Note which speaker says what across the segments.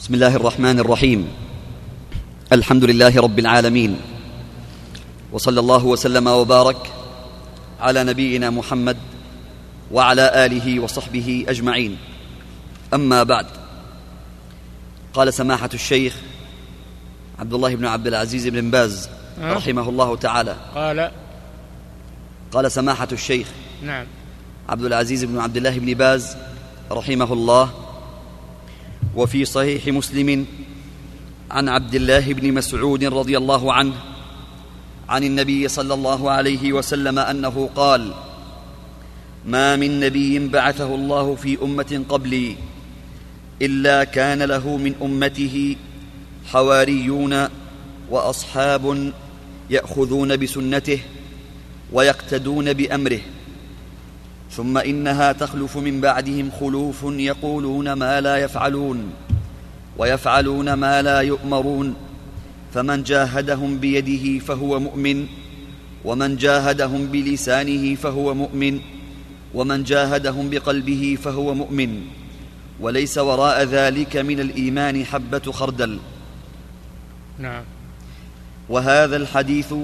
Speaker 1: بسم الله الرحمن الرحيم. الحمد لله رب العالمين. وصلى الله وسلم وبارك على نبينا محمد وعلى آله وصحبه أجمعين. أما بعد. قال سماحة الشيخ عبد الله بن عبد العزيز بن باز رحمه الله تعالى.
Speaker 2: قال.
Speaker 1: قال سماحة الشيخ
Speaker 2: نعم.
Speaker 1: عبد العزيز بن عبد الله بن باز رحمه الله وفي صحيح مسلم عن عبد الله بن مسعود رضي الله عنه عن النبي صلى الله عليه وسلم أنه قال ما من نبي بعثه الله في أمة قبلي إلا كان له من أمته حواريون وأصحاب يأخذون بسنته ويقتدون بأمره ثم إنها تخلف من بعدهم خلوف يقولون ما لا يفعلون ويفعلون ما لا يؤمرون. فمن جاهدهم بيده فهو مؤمن ومن جاهدهم بلسانه فهو مؤمن ومن جاهدهم بقلبه فهو مؤمن. وليس وراء ذلك من الإيمان حبة خردل.
Speaker 2: نعم.
Speaker 1: وهذا الحديث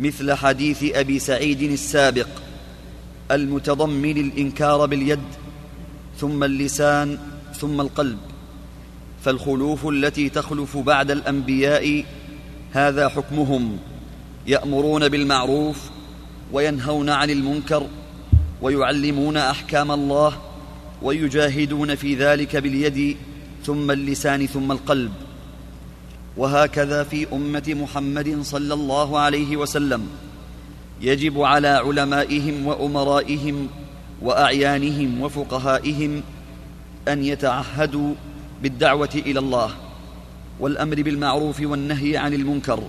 Speaker 1: مثل حديث أبي سعيد السابق. المتضمن الإنكار باليد ثم اللسان ثم القلب. فالخلوف التي تخلف بعد الأنبياء هذا حكمهم يأمرون بالمعروف وينهون عن المنكر ويعلمون أحكام الله ويجاهدون في ذلك باليد ثم اللسان ثم القلب. وهكذا في أمة محمد صلى الله عليه وسلم. يجب على علمائهم وأمرائهم وأعيانهم وفقهائهم أن يتعهدوا بالدعوة إلى الله والأمر بالمعروف والنهي عن المنكر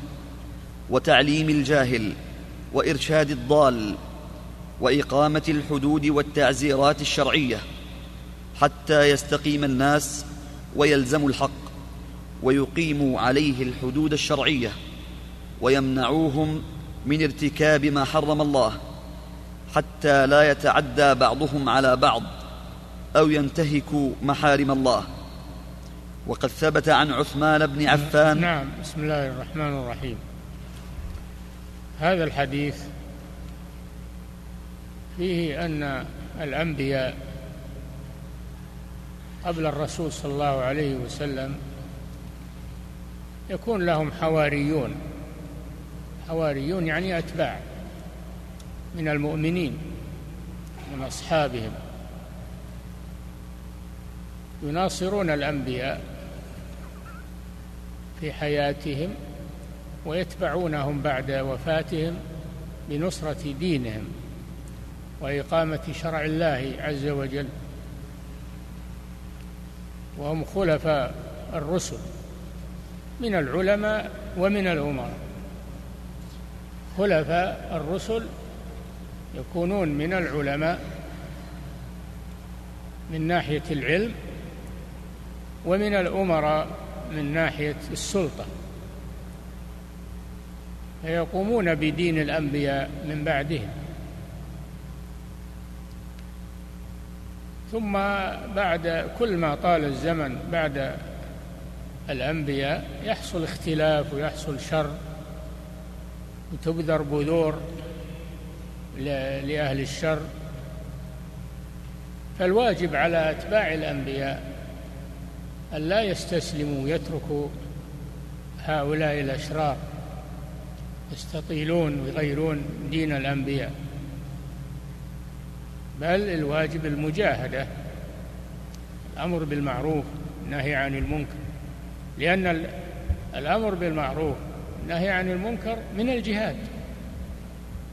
Speaker 1: وتعليم الجاهل وإرشاد الضال وإقامة الحدود والتعزيرات الشرعية حتى يستقيم الناس ويلزموا الحق ويقيموا عليه الحدود الشرعية ويمنعوهم من ارتكاب ما حرم الله حتى لا يتعدى بعضهم على بعض أو ينتهكوا محارم الله. وقد ثبت عن عثمان بن عفان
Speaker 2: نعم بسم الله الرحمن الرحيم. هذا الحديث فيه أن الأنبياء قبل الرسول صلى الله عليه وسلم يكون لهم حواريون. حواريون يعني أتباع من المؤمنين من أصحابهم. يناصرون الأنبياء في حياتهم ويتبعونهم بعد وفاتهم بنصرة دينهم وإقامة شرع الله عز وجل. وهم خلفاء الرسل من العلماء ومن الأمراء. خلفاء الرسل يكونون من العلماء من ناحية العلم ومن الأمراء من ناحية السلطة. فيقومون بدين الأنبياء من بعدهم. ثم بعد كل ما طال الزمن بعد الأنبياء يحصل اختلاف ويحصل شر. وتبذر بذور لأهل الشر. فالواجب على أتباع الأنبياء أن لا يستسلموا ويتركوا هؤلاء الأشرار يستطيلون ويغيرون دين الأنبياء بل الواجب المجاهدة الأمر بالمعروف النهي عن المنكر لأن الأمر بالمعروف النهي عن المنكر من الجهاد.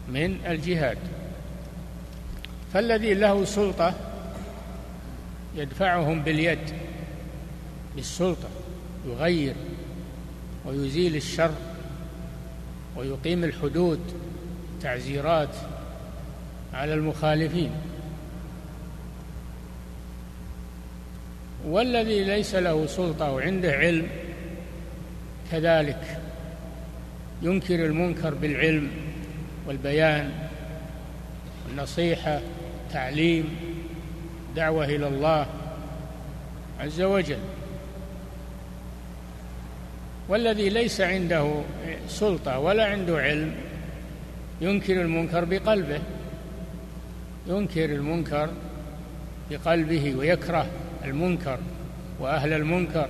Speaker 2: من الجهاد. فالذي له سلطة يدفعهم باليد بالسلطة يغير ويزيل الشر ويقيم الحدود تعزيرات على المخالفين. والذي ليس له سلطة وعنده علم كذلك ينكر المنكر بالعلم والبيان والنصيحة تعليم دعوة إلى الله عز وجل. والذي ليس عنده سلطة ولا عنده علم ينكر المنكر بقلبه ينكر المنكر بقلبه ويكره المنكر وأهل المنكر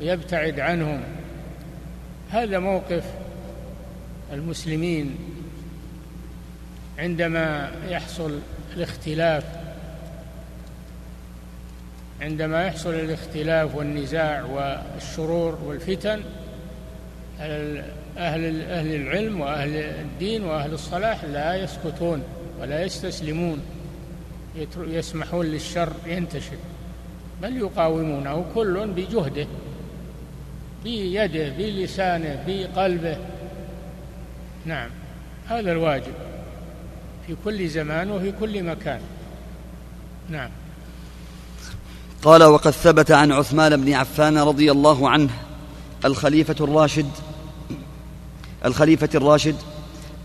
Speaker 2: ويبتعد عنهم. هذا موقف المسلمين عندما يحصل الاختلاف عندما يحصل الاختلاف والنزاع والشرور والفتن أهل أهل العلم وأهل الدين وأهل الصلاح لا يسكتون ولا يستسلمون يسمحون للشر ينتشر بل يقاومونه كل بجهده بيده بلسانه بقلبه. نعم. هذا الواجب في كل زمان وفي كل مكان. نعم.
Speaker 1: قال وقد ثبت عن عثمان بن عفان رضي الله عنه الخليفة الراشد الخليفة الراشد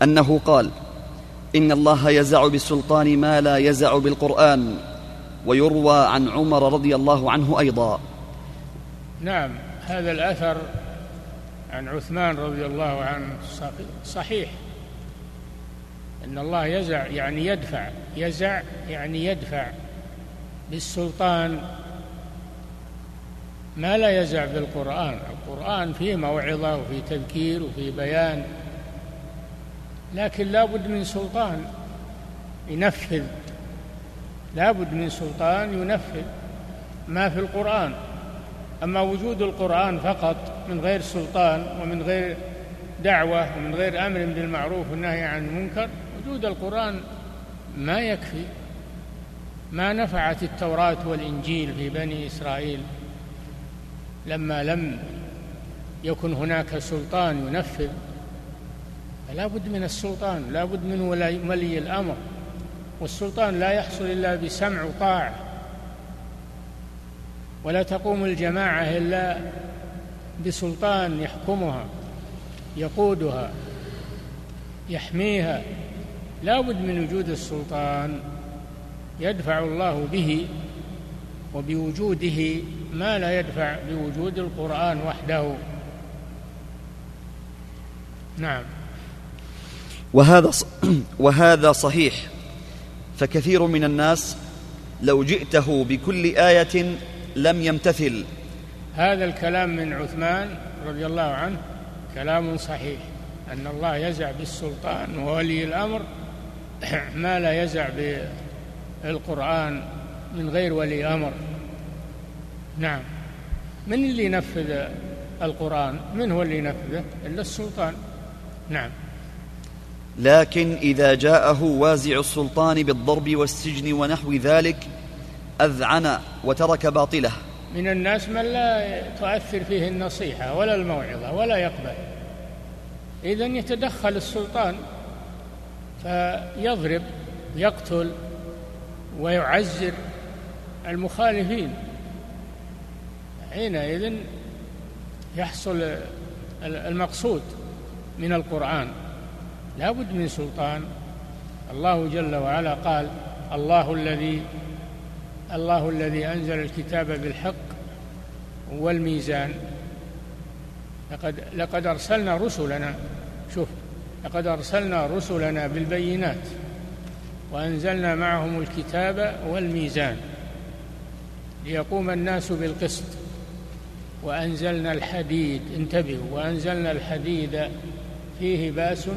Speaker 1: أنه قال إن الله يزع بالسلطان ما لا يزع بالقرآن ويروى عن عمر رضي الله عنه أيضا.
Speaker 2: نعم. هذا الأثر عن عثمان رضي الله عنه. صحيح. إن الله يزع يعني يدفع. يزع يعني يدفع بالسلطان ما لا يزع بالقرآن. القرآن فيه موعظة وفي تذكير وفي بيان لكن لا بد من سلطان ينفذ. لا بد من سلطان ينفذ ما في القرآن. أما وجود القرآن فقط من غير سلطان ومن غير دعوة ومن غير أمر بالمعروف والنهي عن المنكر وجود القرآن ما يكفي. ما نفعت التوراة والإنجيل في بني إسرائيل لما لم يكن هناك سلطان ينفذ. فلا بد من السلطان لا بد من ولي الأمر. والسلطان لا يحصل إلا بسمع وطاعة. ولا تقوم الجماعة إلا بسلطان يحكمها يقودها يحميها. لا بد من وجود السلطان يدفع الله به وبوجوده ما لا يدفع بوجود القرآن وحده. نعم.
Speaker 1: وهذا وهذا صحيح. فكثير من الناس لو جئته بكل آية لم يمتثل.
Speaker 2: هذا الكلام من عثمان رضي الله عنه كلام صحيح. أن الله يزع بالسلطان وولي الأمر. ما لا يزع بالقرآن من غير ولي أمر. نعم. من اللي ينفذ القرآن؟ من هو اللي ينفذه؟ إلا السلطان. نعم.
Speaker 1: لكن إذا جاءه وازع السلطان بالضرب والسجن ونحو ذلك أذعن وترك باطله
Speaker 2: من الناس من لا تؤثر فيه النصيحة ولا الموعظة ولا يقبل. إذا يتدخل السلطان فيضرب يقتل ويعزر المخالفين. حينئذ يحصل المقصود من القرآن. لا بد من سلطان. الله جل وعلا قال الله الذي الله الذي أنزل الكتاب بالحق والميزان. لقد لقد أرسلنا رسلنا شوف لقد أرسلنا رسلنا بالبينات وأنزلنا معهم الكتاب والميزان ليقوم الناس بالقسط. وأنزلنا الحديد انتبهوا وأنزلنا الحديد فيه بأس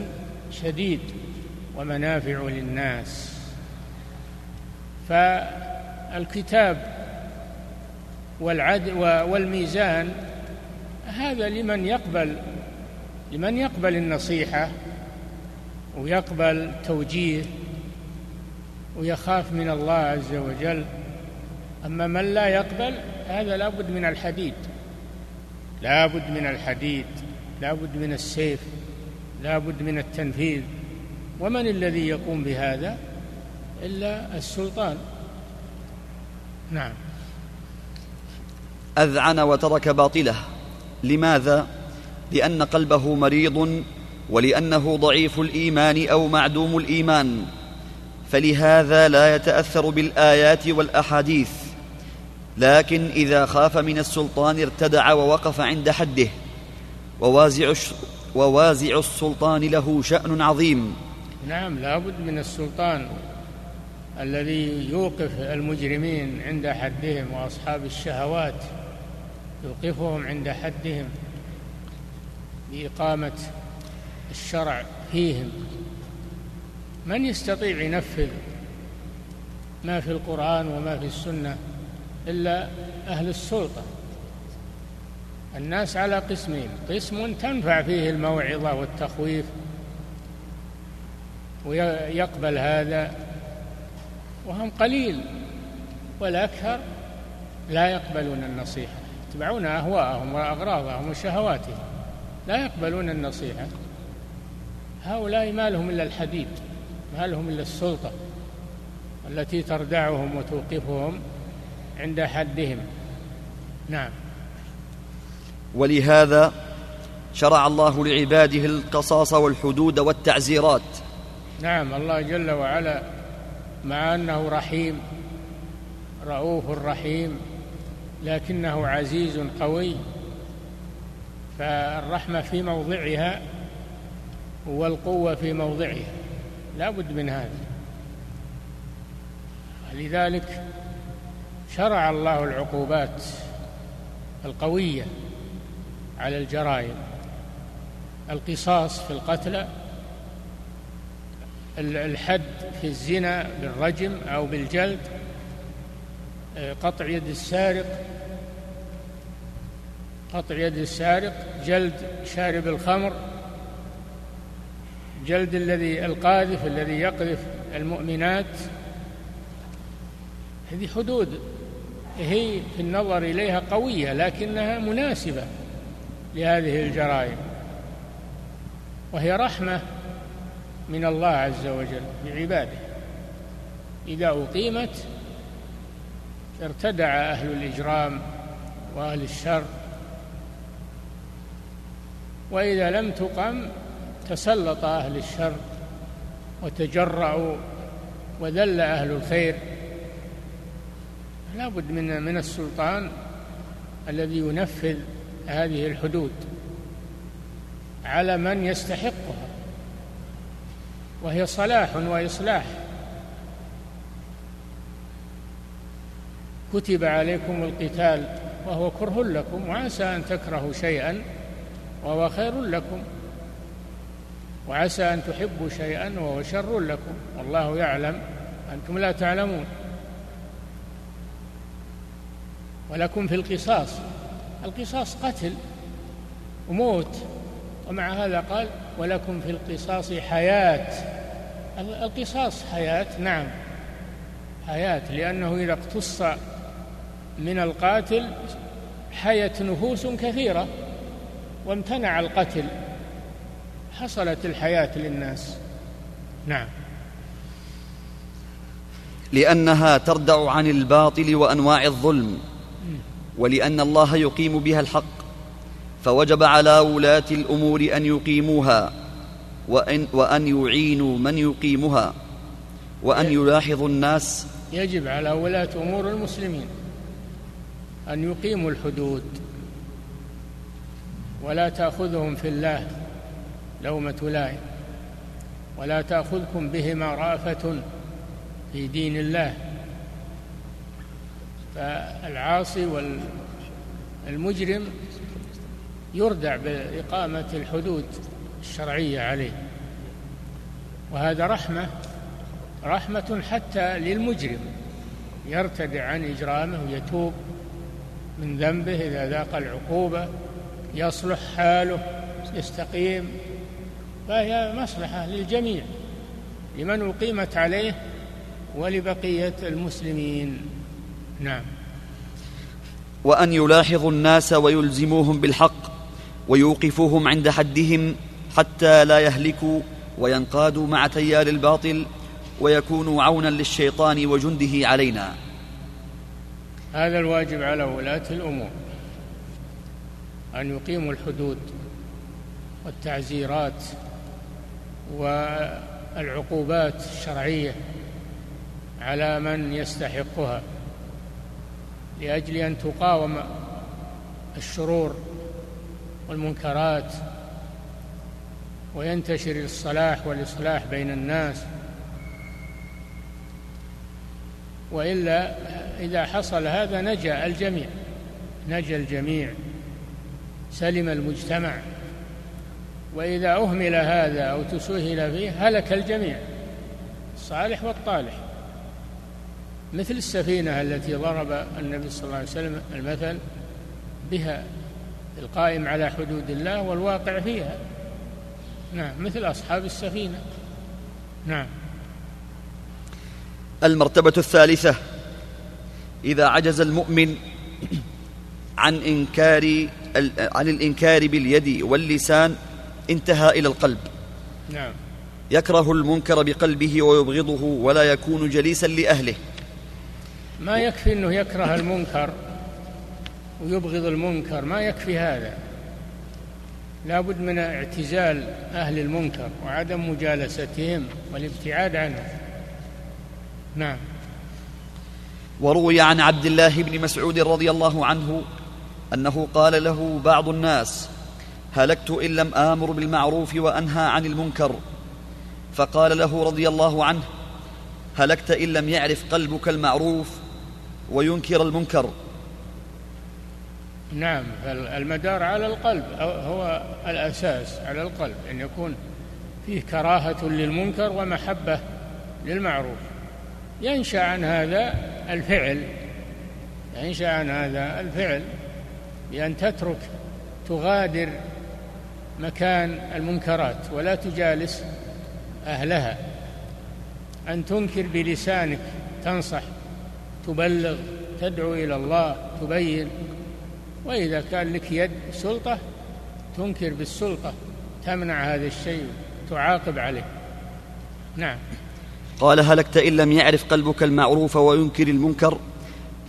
Speaker 2: شديد ومنافع للناس. فالكتاب والعد والميزان هذا لمن يقبل لمن يقبل النصيحة ويقبل توجيه ويخاف من الله عز وجل. أما من لا يقبل هذا لابد من الحديد لابد من الحديد لابد من السيف لا بد من التنفيذ. ومن الذي يقوم بهذا؟ إلا السلطان. نعم.
Speaker 1: أذعن وترك باطله. لماذا؟ لأن قلبه مريض ولأنه ضعيف الإيمان أو معدوم الإيمان. فلهذا لا يتأثر بالآيات والأحاديث. لكن إذا خاف من السلطان ارتدع ووقف عند حده. ووازع ووازع السلطان له شأن عظيم.
Speaker 2: نعم لابد من السلطان. الذي يوقف المجرمين عند حدهم وأصحاب الشهوات يوقفهم عند حدهم بإقامة الشرع فيهم. من يستطيع ينفذ ما في القرآن وما في السنة إلا أهل السلطة؟ الناس على قسمين قسم تنفع فيه الموعظة والتخويف ويقبل هذا وهم قليل والأكثر لا يقبلون النصيحة. يتبعون أهواءهم وأغراضهم وشهواتهم لا يقبلون النصيحة. هؤلاء ما لهم إلا الحديد ما لهم إلا السلطة التي تردعهم وتوقفهم عند حدهم. نعم.
Speaker 1: ولهذا شرع الله لعباده القصاص والحدود والتعزيرات.
Speaker 2: نعم الله جل وعلا مع أنه رحيم رؤوف رحيم لكنه عزيز قوي. فالرحمة في موضعها والقوة في موضعها. لا بد من هذا. لذلك شرع الله العقوبات القوية على الجرائم. القصاص في القتلى الحد في الزنا بالرجم أو بالجلد آه، قطع يد السارق قطع يد السارق جلد شارب الخمر جلد الذي القاذف الذي يقذف المؤمنات. هذه حدود هي في النظر إليها قوية لكنها مناسبة لهذه الجرائم وهي رحمة من الله عز وجل بعباده. إذا أقيمت ارتدع أهل الإجرام وأهل الشر. وإذا لم تقم تسلط أهل الشر وتجرأوا وذل أهل الخير. لا بد من من السلطان الذي ينفذ هذه الحدود على من يستحقها. وهي صلاح وإصلاح. كتب عليكم القتال وهو كره لكم وعسى أن تكرهوا شيئا وهو خير لكم وعسى أن تحبوا شيئا وهو شر لكم والله يعلم أنتم لا تعلمون. ولكم في القصاص القصاص قتل وموت. ومع هذا قال ولكم في القصاص حياة. القصاص حياة نعم. حياة لأنه إذا اقتص من القاتل حيت نفوس كثيرة وامتنع القتل. حصلت الحياة للناس. نعم.
Speaker 1: لأنها تردع عن الباطل وأنواع الظلم ولأن الله يقيم بها الحق فوجب على ولاة الأمور أن يقيموها. وأن, وأن يعينوا من يقيمها وأن يلاحظوا الناس
Speaker 2: يجب على ولاة أمور المسلمين أن يقيموا الحدود ولا تأخذهم في الله لومة لائم ولا تأخذكم بهما رأفة في دين الله. فالعاصي والمجرم يردع بإقامة الحدود. الشرعية عليه. وهذا رحمة رحمة حتى للمجرم. يرتدع عن إجرامه ويتوب من ذنبه إذا ذاق العقوبة يصلح حاله يستقيم. فهي مصلحة للجميع لمن أقيمت عليه ولبقية المسلمين. نعم.
Speaker 1: وأن يلاحظوا الناس ويلزموهم بالحق ويوقفوهم عند حدهم حتى لا يهلكوا وينقادوا مع تيار الباطل ويكونوا عونا للشيطان وجنده علينا.
Speaker 2: هذا الواجب على ولاة الأمور. أن يقيموا الحدود والتعزيرات والعقوبات الشرعية على من يستحقها لأجل أن تقاوم الشرور والمنكرات وينتشر الصلاح والإصلاح بين الناس. وإلا إذا حصل هذا نجا الجميع نجا الجميع سلم المجتمع. وإذا أهمل هذا أو تسهل فيه هلك الجميع الصالح والطالح. مثل السفينة التي ضرب النبي صلى الله عليه وسلم المثل بها القائم على حدود الله والواقع فيها. نعم مثل أصحاب السفينة. نعم.
Speaker 1: المرتبة الثالثة إذا عجز المؤمن عن إنكار عن الإنكار باليد واللسان انتهى إلى القلب.
Speaker 2: نعم.
Speaker 1: يكره المنكر بقلبه ويبغضه ولا يكون جليسا لأهله.
Speaker 2: ما يكفي أنه يكره المنكر ويبغض المنكر ما يكفي هذا. لا بد من اعتزال أهل المنكر وعدم مجالستهم والابتعاد عنهم. نعم.
Speaker 1: وروي عن عبد الله بن مسعود رضي الله عنه أنه قال له بعض الناس هلكت إن لم آمر بالمعروف وأنهى عن المنكر. فقال له رضي الله عنه هلكت إن لم يعرف قلبك المعروف وينكر المنكر.
Speaker 2: نعم المدار على القلب هو الأساس على القلب أن يكون فيه كراهة للمنكر ومحبة للمعروف. ينشأ عن هذا الفعل ينشأ عن هذا الفعل بأن تترك تغادر مكان المنكرات ولا تجالس أهلها. أن تنكر بلسانك تنصح تبلغ تدعو إلى الله تبين. وإذا كان لك يد سلطة تنكر بالسلطة تمنع هذا الشيء تعاقب عليه. نعم.
Speaker 1: قال هلكت إن لم يعرف قلبك المعروف وينكر المنكر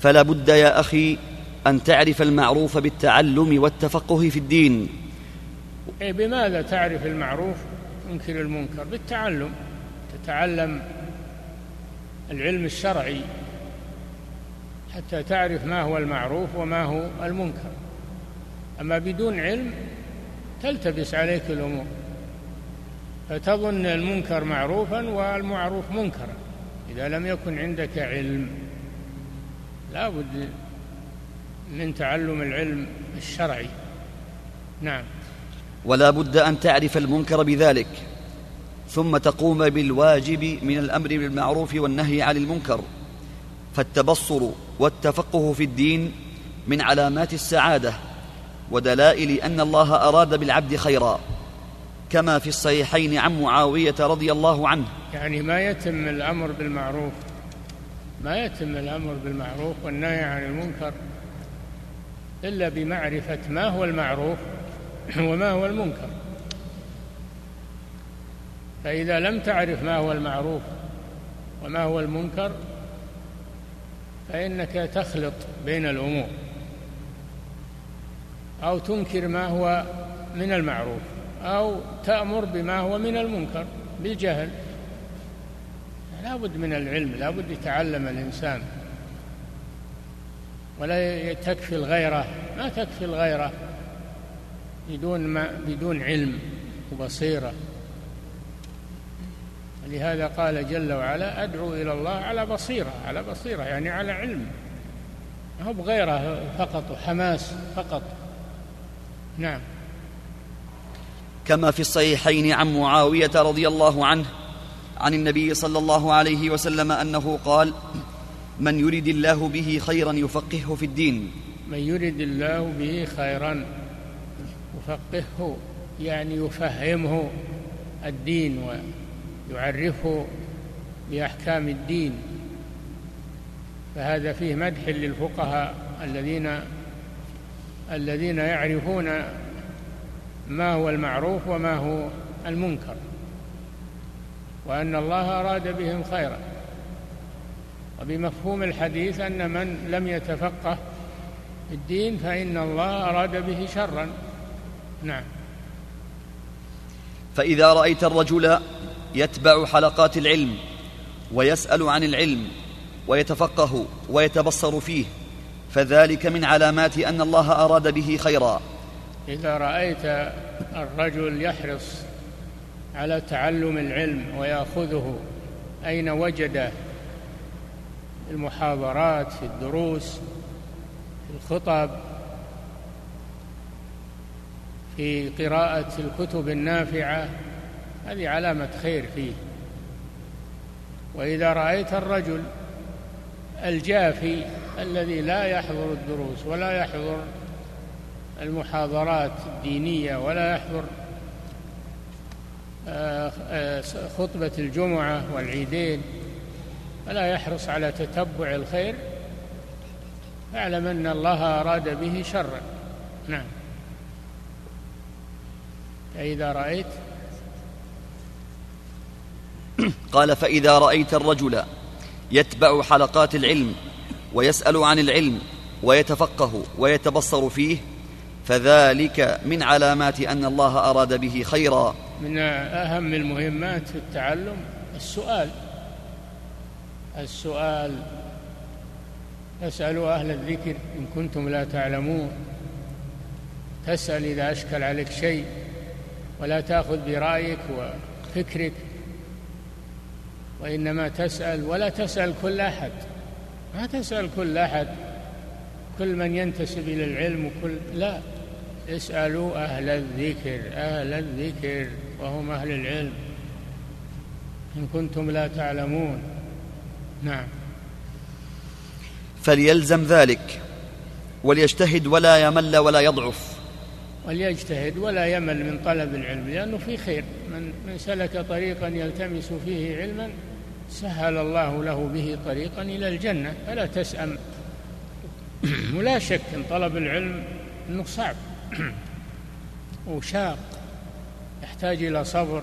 Speaker 1: فلا بد يا أخي أن تعرف المعروف بالتعلم والتفقه في الدين.
Speaker 2: إيه بماذا تعرف المعروف تنكر المنكر؟ بالتعلم. تتعلم العلم الشرعي. حتى تعرف ما هو المعروف وما هو المنكر. أما بدون علم تلتبس عليك الأمور فتظن المنكر معروفا والمعروف منكرا. إذا لم يكن عندك علم لا بد من تعلم العلم الشرعي. نعم.
Speaker 1: ولا بد أن تعرف المنكر بذلك ثم تقوم بالواجب من الأمر بالمعروف والنهي عن المنكر. فالتبصر والتفقه في الدين من علامات السعادة ودلائل أن الله أراد بالعبد خيرا كما في الصحيحين عن معاوية رضي الله عنه.
Speaker 2: يعني ما يتم الأمر بالمعروف ما يتم الأمر بالمعروف والنهي عن المنكر إلا بمعرفة ما هو المعروف وما هو المنكر. فإذا لم تعرف ما هو المعروف وما هو المنكر فإنك تخلط بين الأمور أو تنكر ما هو من المعروف أو تأمر بما هو من المنكر بالجهل. لا بد من العلم لا بد يتعلم الإنسان. ولا تكفي الغيرة ما تكفي الغيرة بدون ما بدون علم وبصيرة. لهذا قال جل وعلا أدعو إلى الله على بصيرة على بصيرة يعني على علم. هو بغيره فقط وحماس فقط. نعم.
Speaker 1: كما في الصحيحين عن معاوية رضي الله عنه عن النبي صلى الله عليه وسلم أنه قال من يرد الله به خيرا يفقهه في الدين.
Speaker 2: من يرد الله به خيرا يفقهه يعني يفهمه الدين ويعرفه بأحكام الدين فهذا فيه مدح للفقهاء الذين الذين يعرفون ما هو المعروف وما هو المنكر وأن الله أراد بهم خيرا. وبمفهوم الحديث أن من لم يتفقه في الدين فإن الله أراد به شرا. نعم.
Speaker 1: فإذا رأيت الرجل يتبع حلقات العلم ويسأل عن العلم ويتفقه ويتبصر فيه فذلك من علامات أن الله أراد به خيرا.
Speaker 2: إذا رأيت الرجل يحرص على تعلم العلم ويأخذه أين وجده في المحاضرات في الدروس في الخطب في قراءة الكتب النافعة؟ هذه علامة خير فيه. وإذا رأيت الرجل الجافي الذي لا يحضر الدروس ولا يحضر المحاضرات الدينية ولا يحضر آه، آه، خطبة الجمعة والعيدين ولا يحرص على تتبع الخير فاعلم أن الله أراد به شرا. نعم. فإذا رأيت
Speaker 1: قال فإذا رأيت الرجل يتبع حلقات العلم ويسأل عن العلم ويتفقه ويتبصر فيه فذلك من علامات أن الله أراد به خيرا.
Speaker 2: من أهم المهمات في التعلم السؤال. السؤال اسألوا أهل الذكر إن كنتم لا تعلمون. تسأل إذا أشكل عليك شيء ولا تأخذ برأيك وفكرك. وإنما تسأل ولا تسأل كل أحد. ما تسأل كل أحد. كل من ينتسب إلى العلم وكل لا. اسألوا أهل الذكر أهل الذكر وهم أهل العلم. إن كنتم لا تعلمون. نعم.
Speaker 1: فليلزم ذلك. وليجتهد ولا يمل ولا يضعف.
Speaker 2: وليجتهد ولا يمل من طلب العلم لأنه في خير. من, من سلك طريقا يلتمس فيه علما سهل الله له به طريقا إلى الجنة فلا تسأم. ولا شك أن طلب العلم أنه صعب. وشاق يحتاج إلى صبر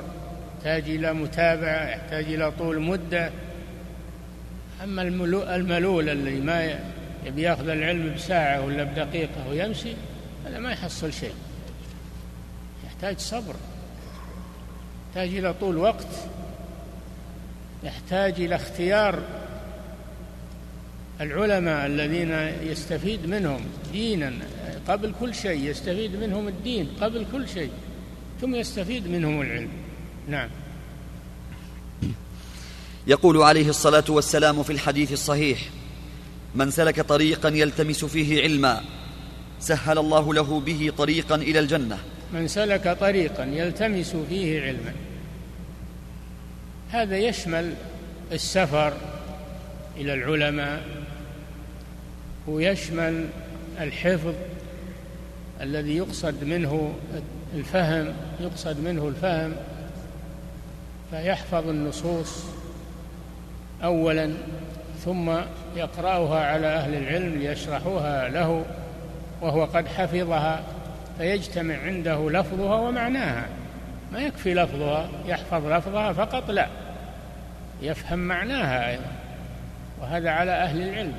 Speaker 2: يحتاج إلى متابعة يحتاج إلى طول مدة. أما الملول الذي ما يبي يأخذ العلم بساعة ولا بدقيقة ويمشي هذا ما يحصل شيء. يحتاج صبر. يحتاج إلى طول وقت يحتاج إلى اختيار العلماء الذين يستفيد منهم دينا قبل كل شيء يستفيد منهم الدين قبل كل شيء ثم يستفيد منهم العلم. نعم.
Speaker 1: يقول عليه الصلاة والسلام في الحديث الصحيح من سلك طريقا يلتمس فيه علما سهل الله له به طريقا إلى الجنة.
Speaker 2: من سلك طريقا يلتمس فيه علما. هذا يشمل السفر إلى العلماء ويشمل الحفظ الذي يقصد منه الفهم يقصد منه الفهم فيحفظ النصوص اولا ثم يقرأها على أهل العلم ليشرحوها له وهو قد حفظها. فيجتمع عنده لفظها ومعناها. ما يكفي لفظها يحفظ لفظها فقط لا. يفهم معناها أيضا. وهذا على أهل العلم.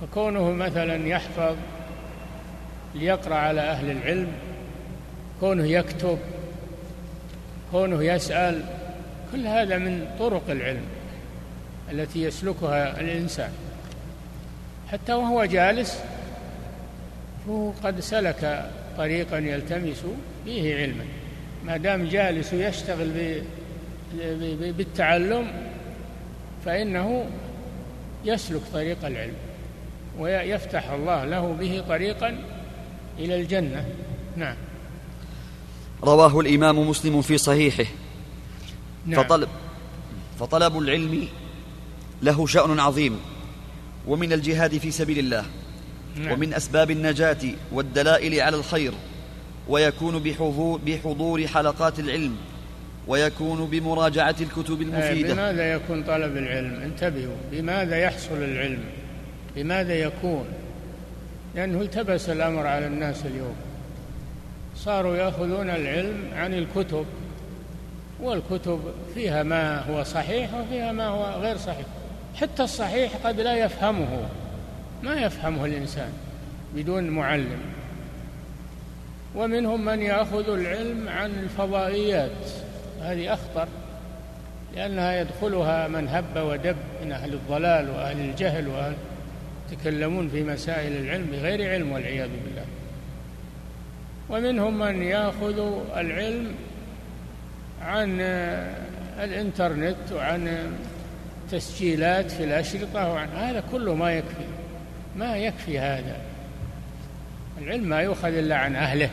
Speaker 2: فكونه مثلا يحفظ ليقرأ على أهل العلم كونه يكتب كونه يسأل كل هذا من طرق العلم التي يسلكها الإنسان. حتى وهو جالس فهو قد سلك طريقا يلتمس فيه علما. ما دام جالس يشتغل بالتعلم فإنه يسلك طريق العلم ويفتح الله له به طريقا إلى الجنة. نعم.
Speaker 1: رواه الإمام مسلم في صحيحه.
Speaker 2: نعم.
Speaker 1: فطلب فطلب العلم له شأن عظيم ومن الجهاد في سبيل الله.
Speaker 2: نعم.
Speaker 1: ومن أسباب النجاة والدلائل على الخير ويكون بحضور, بحضور حلقات العلم ويكون بمراجعة الكتب المفيدة.
Speaker 2: بماذا يكون طلب العلم؟ انتبهوا بماذا يحصل العلم؟ بماذا يكون؟ لأنه التبس الأمر على الناس اليوم. صاروا يأخذون العلم عن الكتب والكتب فيها ما هو صحيح وفيها ما هو غير صحيح. حتى الصحيح قد لا يفهمه. ما يفهمه الإنسان بدون معلم. ومنهم من يأخذ العلم عن الفضائيات. هذه أخطر لأنها يدخلها من هب ودب من أهل الضلال وأهل الجهل وأهل يتكلمون في مسائل العلم بغير علم والعياذ بالله. ومنهم من يأخذ العلم عن الإنترنت وعن تسجيلات في الأشرطة وعن هذا كله ما يكفي. ما يكفي هذا؟ العلم ما يؤخذ إلا عن أهله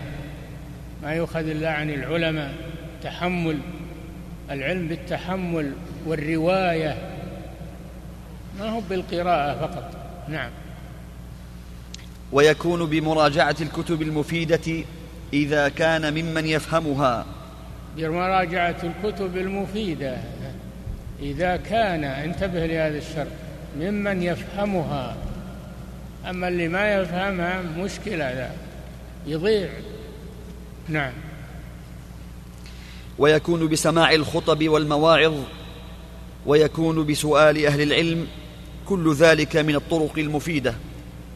Speaker 2: ما يؤخذ إلا عن العلماء. تحمل العلم بالتحمل والرواية. ما هو بالقراءة فقط. نعم.
Speaker 1: ويكون بمراجعة الكتب المفيدة إذا كان ممن يفهمها.
Speaker 2: بمراجعة الكتب المفيدة. إذا كان انتبه لهذا الشرط ممن يفهمها. أما اللي ما يفهمها مشكلة لا. يضيع. نعم.
Speaker 1: ويكون بسماع الخطب والمواعظ ويكون بسؤال أهل العلم كل ذلك من الطرق المفيدة.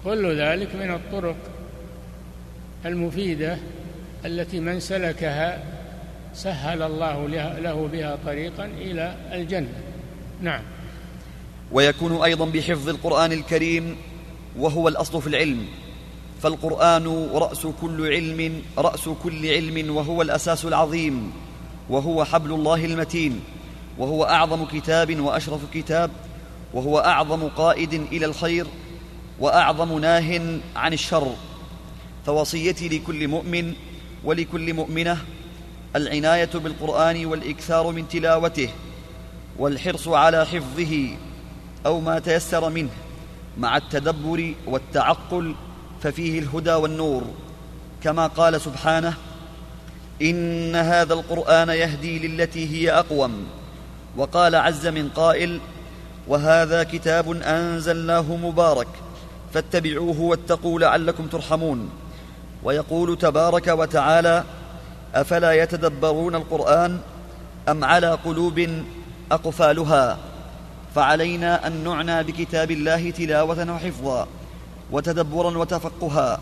Speaker 2: كل ذلك من الطرق المفيدة التي من سلكها سهل الله له بها طريقا إلى الجنة. نعم.
Speaker 1: ويكون أيضا بحفظ القرآن الكريم وهو الأصل في العلم. فالقرآن رأس كل علم رأس كل علم وهو الأساس العظيم وهو حبل الله المتين وهو أعظم كتاب وأشرف كتاب وهو أعظم قائد إلى الخير وأعظم ناه عن الشر. فوصيتي لكل مؤمن ولكل مؤمنة العناية بالقرآن والإكثار من تلاوته والحرص على حفظه أو ما تيسر منه. مع التدبر والتعقل ففيه الهدى والنور. كما قال سبحانه إن هذا القرآن يهدي للتي هي أقوم. وقال عز من قائل وهذا كتاب أنزلناه مبارك فاتبعوه واتقوا لعلكم ترحمون. ويقول تبارك وتعالى أفلا يتدبرون القرآن أم على قلوب أقفالها؟ فعلينا أن نعنى بكتاب الله تلاوة وحفظا وتدبرا وتفقها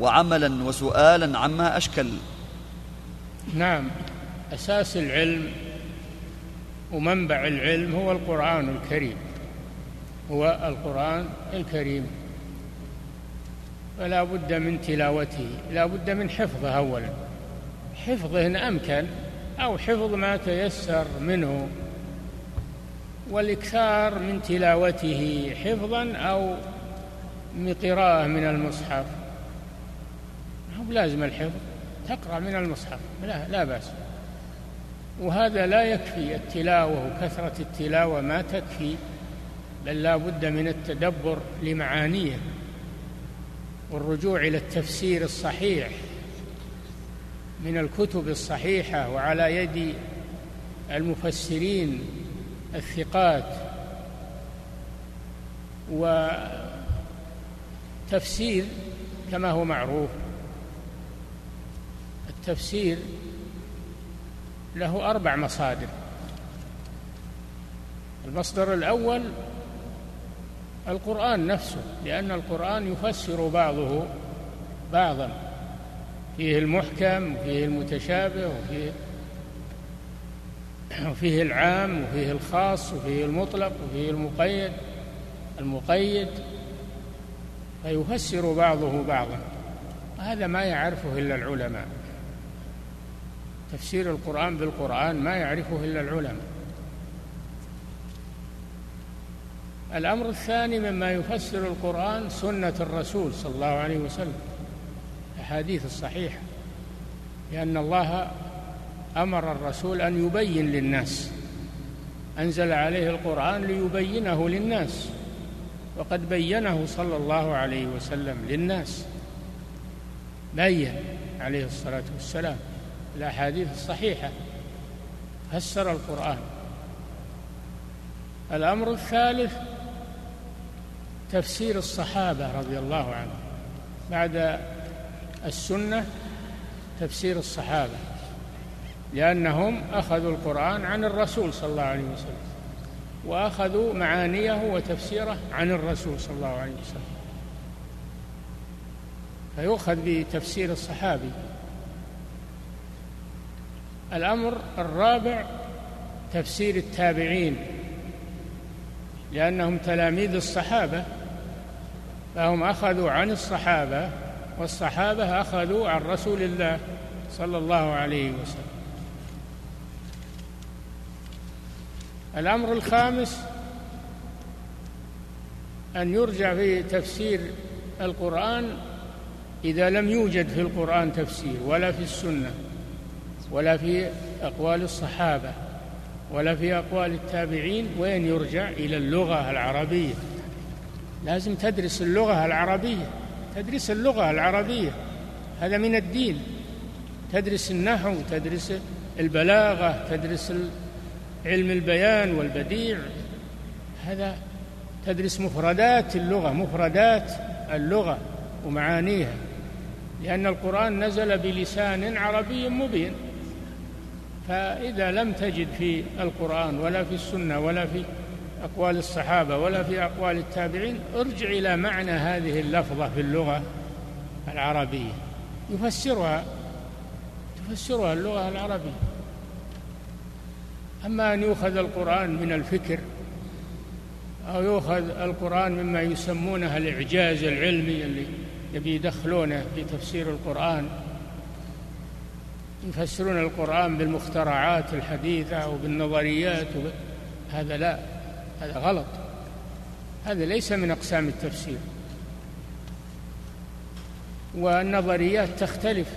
Speaker 1: وعملا وسؤالا عما أشكل.
Speaker 2: نعم أساس العلم ومنبع العلم هو القرآن الكريم. هو القرآن الكريم. فلا بد من تلاوته لا بد من حفظه اولا. حفظه إن أمكن أو حفظ ما تيسر منه. والإكثار من تلاوته حفظا أو قراءه من المصحف. هو لازم الحفظ. تقرأ من المصحف. لا لا بأس. وهذا لا يكفي. التلاوة وكثرة التلاوة ما تكفي بل لا بد من التدبر لمعانيه والرجوع إلى التفسير الصحيح من الكتب الصحيحة وعلى يد المفسرين الثقات وتفسير كما هو معروف. التفسير له أربع مصادر. المصدر الأول القرآن نفسه لأن القرآن يفسر بعضه بعضا. فيه المحكم وفيه المتشابه وفيه وفيه العام وفيه الخاص وفيه المطلق وفيه المقيد المقيد. فيفسر بعضه بعضا. هذا ما يعرفه إلا العلماء. تفسير القرآن بالقرآن ما يعرفه إلا العلماء. الأمر الثاني مما يفسر القرآن سنة الرسول صلى الله عليه وسلم. الأحاديث الصحيحة. لأن الله أمر الرسول أن يبين للناس. أنزل عليه القرآن ليبينه للناس. وقد بينه صلى الله عليه وسلم للناس. بين عليه الصلاة والسلام الأحاديث الصحيحة. فسر القرآن. الأمر الثالث تفسير الصحابة رضي الله عنهم. بعد السنة تفسير الصحابة. لأنهم أخذوا القرآن عن الرسول صلى الله عليه وسلم وأخذوا معانيه وتفسيره عن الرسول صلى الله عليه وسلم. فيؤخذ بتفسير الصحابي. الأمر الرابع تفسير التابعين لأنهم تلاميذ الصحابة فهم أخذوا عن الصحابة والصحابة أخذوا عن رسول الله صلى الله عليه وسلم. الأمر الخامس أن يرجع في تفسير القرآن إذا لم يوجد في القرآن تفسير ولا في السنة ولا في أقوال الصحابة ولا في أقوال التابعين وين يرجع؟ إلى اللغة العربية. لازم تدرس اللغة العربية. تدرس اللغة العربية. هذا من الدين. تدرس النحو تدرس البلاغة تدرس علم البيان والبديع. هذا تدرس مفردات اللغة مفردات اللغة ومعانيها لأن القرآن نزل بلسان عربي مبين. فإذا لم تجد في القرآن ولا في السنة ولا في أقوال الصحابة ولا في أقوال التابعين ارجع إلى معنى هذه اللفظة في اللغة العربية. يفسرها تفسرها اللغة العربية. أما أن يؤخذ القرآن من الفكر أو يؤخذ القرآن مما يسمونه الإعجاز العلمي اللي يبي يدخلونه في تفسير القرآن يفسرون القرآن بالمخترعات الحديثة أو بالنظريات هذا لا هذا غلط. هذا ليس من أقسام التفسير. والنظريات تختلف.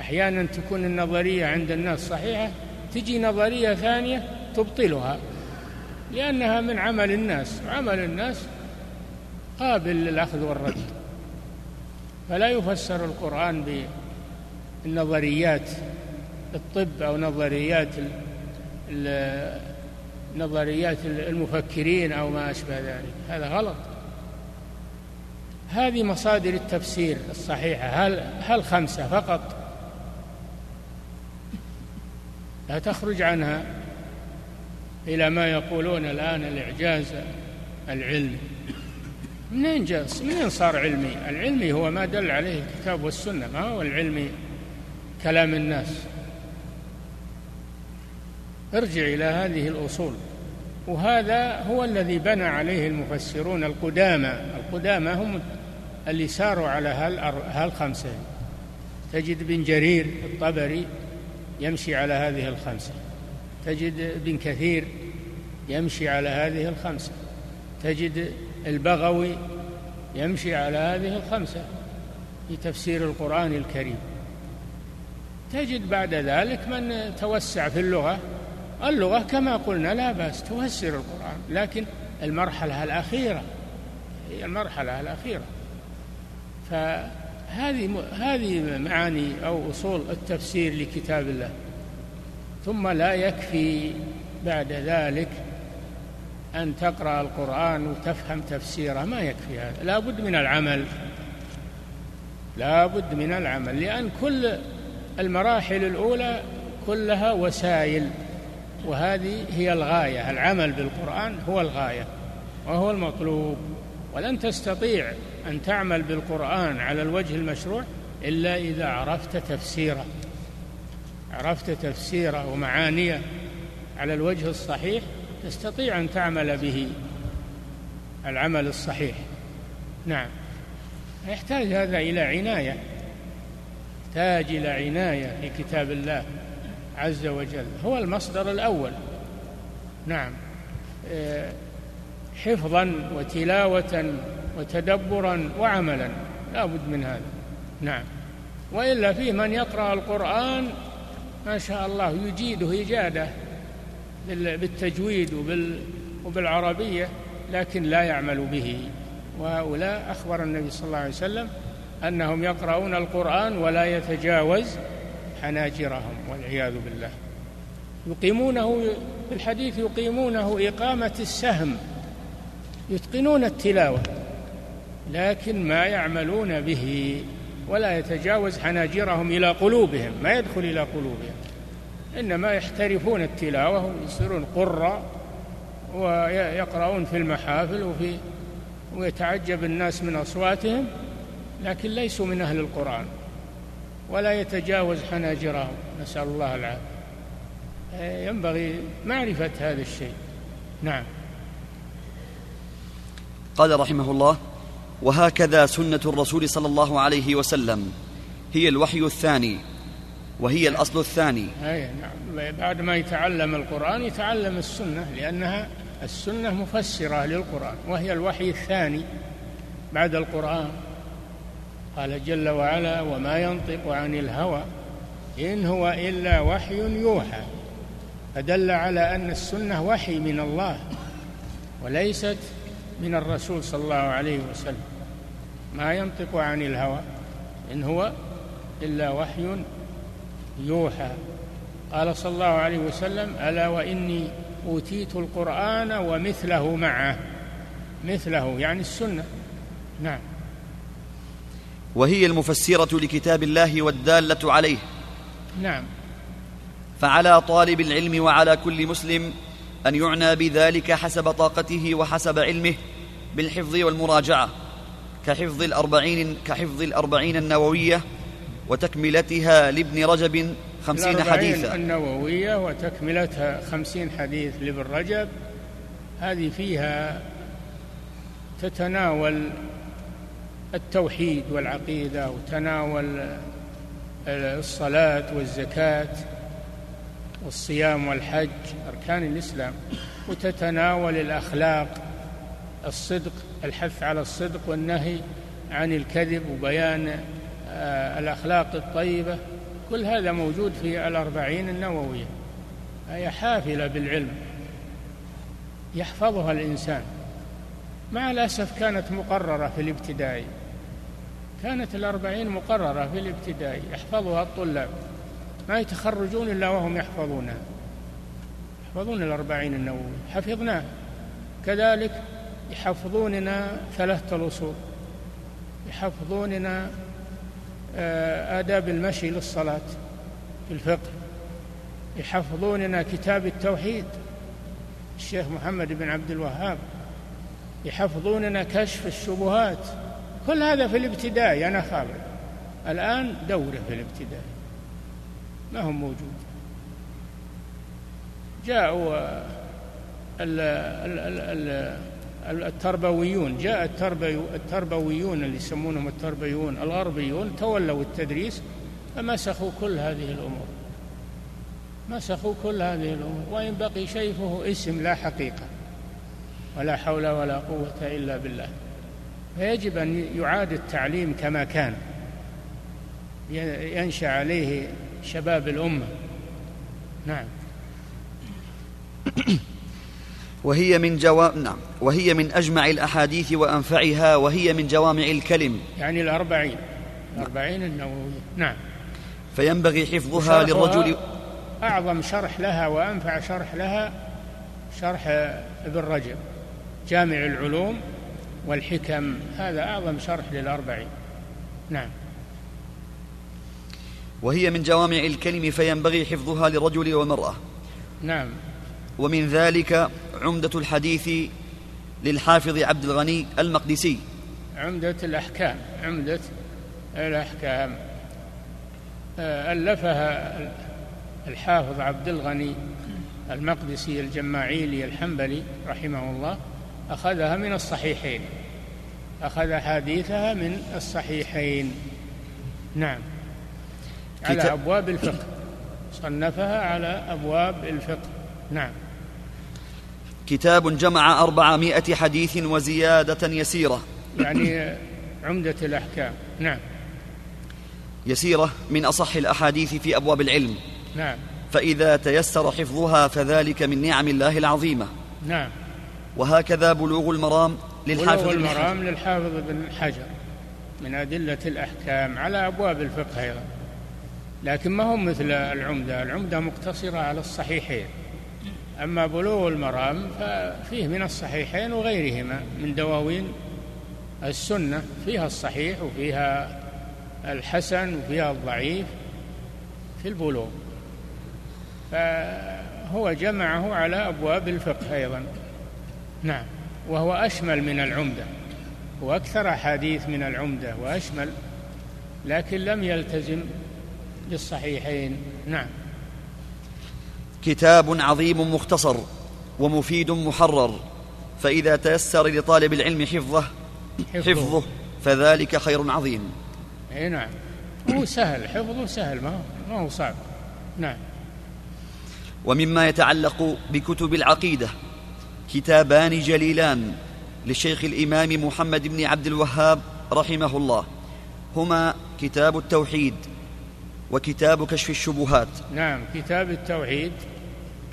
Speaker 2: أحيانا تكون النظرية عند الناس صحيحة تجي نظرية ثانية تبطلها لأنها من عمل الناس وعمل الناس قابل للأخذ والرد. فلا يفسر القرآن بالنظريات الطب أو نظريات نظريات المفكرين أو ما أشبه ذلك. هذا غلط. هذه مصادر التفسير الصحيحة. هل هل خمسة فقط؟ لا تخرج عنها إلى ما يقولون الآن الإعجاز العلمي. منين جاء منين صار علمي؟ العلمي هو ما دل عليه الكتاب والسنة. ما هو العلمي؟ كلام الناس. ارجع إلى هذه الأصول. وهذا هو الذي بنى عليه المفسرون القدامى. القدامى هم اللي ساروا على هالخمسة تجد بن جرير الطبري يمشي على هذه الخمسة. تجد ابن كثير يمشي على هذه الخمسة. تجد البغوي يمشي على هذه الخمسة في تفسير القرآن الكريم. تجد بعد ذلك من توسع في اللغة. اللغة كما قلنا لا بأس تفسر القرآن. لكن المرحلة الأخيرة هي المرحلة الأخيرة. فهذه هذه معاني أو أصول التفسير لكتاب الله. ثم لا يكفي بعد ذلك أن تقرأ القرآن وتفهم تفسيره ما يكفي هذا. لا بد من العمل. لا بد من العمل لأن كل المراحل الأولى كلها وسائل وهذه هي الغاية. العمل بالقرآن هو الغاية وهو المطلوب ولن تستطيع أن تعمل بالقرآن على الوجه المشروع إلا إذا عرفت تفسيره. عرفت تفسيره ومعانيه على الوجه الصحيح تستطيع أن تعمل به العمل الصحيح. نعم. يحتاج هذا إلى عناية. يحتاج إلى عناية في كتاب الله عز وجل. هو المصدر الأول. نعم. آه، حفظا وتلاوة وتدبرا وعملا. لا بد من هذا. نعم. وإلا في من يقرأ القرآن ما شاء الله يجيده إجادة بالتجويد وبالعربية لكن لا يعمل به. وهؤلاء أخبر النبي صلى الله عليه وسلم أنهم يقرؤون القرآن ولا يتجاوز حناجرهم والعياذ بالله. يقيمونه في الحديث يقيمونه إقامة السهم يتقنون التلاوة. لكن ما يعملون به ولا يتجاوز حناجرهم إلى قلوبهم ما يدخل إلى قلوبهم. إنما يحترفون التلاوة ويصيرون قراء ويقرؤون في المحافل وفي ويتعجب الناس من أصواتهم لكن ليسوا من أهل القرآن ولا يتجاوز حناجرهم. نسأل الله العافية. ينبغي معرفة هذا الشيء. نعم.
Speaker 1: قال رحمه الله وهكذا سنة الرسول صلى الله عليه وسلم. هي الوحي الثاني وهي الأصل الثاني.
Speaker 2: أي نعم. بعد ما يتعلم القرآن يتعلم السنة لأنها السنة مفسرة للقرآن وهي الوحي الثاني بعد القرآن. قال جل وعلا وما ينطق عن الهوى إن هو إلا وحي يوحى. فدل على أن السنة وحي من الله وليست من الرسول صلى الله عليه وسلم. ما ينطق عن الهوى إن هو إلا وحي يوحى. قال صلى الله عليه وسلم ألا وإني أوتيت القرآن ومثله معه. مثله يعني السنة. نعم.
Speaker 1: وهي المفسرة لكتاب الله والدالة عليه.
Speaker 2: نعم.
Speaker 1: فعلى طالب العلم وعلى كل مسلم أن يعنى بذلك حسب طاقته وحسب علمه بالحفظ والمراجعة كحفظ الأربعين كحفظ الأربعين النووية وتكملتها لابن رجب خمسين حديثا.
Speaker 2: النووية وتكملتها خمسين حديث لابن رجب هذه فيها تتناول التوحيد والعقيدة وتناول الصلاة والزكاة. والصيام والحج أركان الإسلام. وتتناول الأخلاق الصدق الحث على الصدق والنهي عن الكذب وبيان آه، الأخلاق الطيبة. كل هذا موجود في الأربعين النووية. هي حافلة بالعلم. يحفظها الإنسان. مع الأسف كانت مقررة في الابتدائي. كانت الأربعين مقررة في الابتدائي. يحفظها الطلاب. ما يتخرجون إلا وهم يحفظونها يحفظون الأربعين النووي. حفظناه. كذلك يحفظوننا ثلاثة الأصول. يحفظوننا آه، آداب المشي للصلاة في الفقه. يحفظوننا كتاب التوحيد الشيخ محمد بن عبد الوهاب. يحفظوننا كشف الشبهات. كل هذا في الابتدائي أنا خابر الآن دورة في الابتدائي ما هم موجود. جاءوا ال ال ال التربويون جاء التربويون اللي يسمونهم التربويون الغربيون تولوا التدريس فمسخوا كل هذه الأمور. مسخوا كل هذه الأمور. وإن بقي شيء فهو اسم لا حقيقة ولا حول ولا قوة إلا بالله. فيجب أن يعاد التعليم كما كان. ينشأ عليه شباب الأمة. نعم.
Speaker 1: وهي من جوا... نعم. وهي من أجمع الأحاديث وأنفعها وهي من جوامع الكلم.
Speaker 2: يعني الأربعين. الأربعين النووية نعم.
Speaker 1: فينبغي حفظها للرجل.
Speaker 2: أعظم شرح لها وأنفع شرح لها شرح ابن رجب. جامع العلوم والحكم. هذا أعظم شرح للأربعين. نعم.
Speaker 1: وهي من جوامع الكلم فينبغي حفظها للرجل والمرأة
Speaker 2: نعم.
Speaker 1: ومن ذلك عمدة الحديث للحافظ عبد الغني المقدسي.
Speaker 2: عمدة الأحكام عمدة الأحكام. آه، ألفها الحافظ عبد الغني المقدسي الجماعيلي الحنبلي رحمه الله أخذها من الصحيحين أخذ حديثها من الصحيحين. نعم. على أبواب الفقه. صنفها على أبواب الفقه. نعم.
Speaker 1: كتاب جمع أربعمائة حديث وزيادة يسيرة.
Speaker 2: يعني عمدة الأحكام. نعم.
Speaker 1: يسيرة من أصح الأحاديث في أبواب العلم.
Speaker 2: نعم.
Speaker 1: فإذا تيسر حفظها فذلك من نعم الله العظيمة.
Speaker 2: نعم.
Speaker 1: وهكذا بلوغ المرام للحافظ
Speaker 2: بلوغ المرام للحافظ بن حجر. من أدلة الأحكام على أبواب الفقه أيضا. لكن ما هم مثل العمدة. العمدة مقتصرة على الصحيحين. أما بلوغ المرام ففيه من الصحيحين وغيرهما من دواوين السنة. فيها الصحيح وفيها الحسن وفيها الضعيف في البلوغ. فهو جمعه على أبواب الفقه أيضا. نعم. وهو أشمل من العمدة. وأكثر أحاديث من العمدة وأشمل لكن لم يلتزم بالصحيحين نعم.
Speaker 1: كتاب عظيم مختصر ومفيد محرر فإذا تيسر لطالب العلم حفظه حفظه. فذلك خير عظيم.
Speaker 2: إي نعم. هو سهل حفظه سهل ما هو ما هو صعب. نعم.
Speaker 1: ومما يتعلق بكتب العقيدة كتابان جليلان للشيخ الإمام محمد بن عبد الوهاب رحمه الله هما كتاب التوحيد وكتاب كشف الشبهات.
Speaker 2: نعم كتاب التوحيد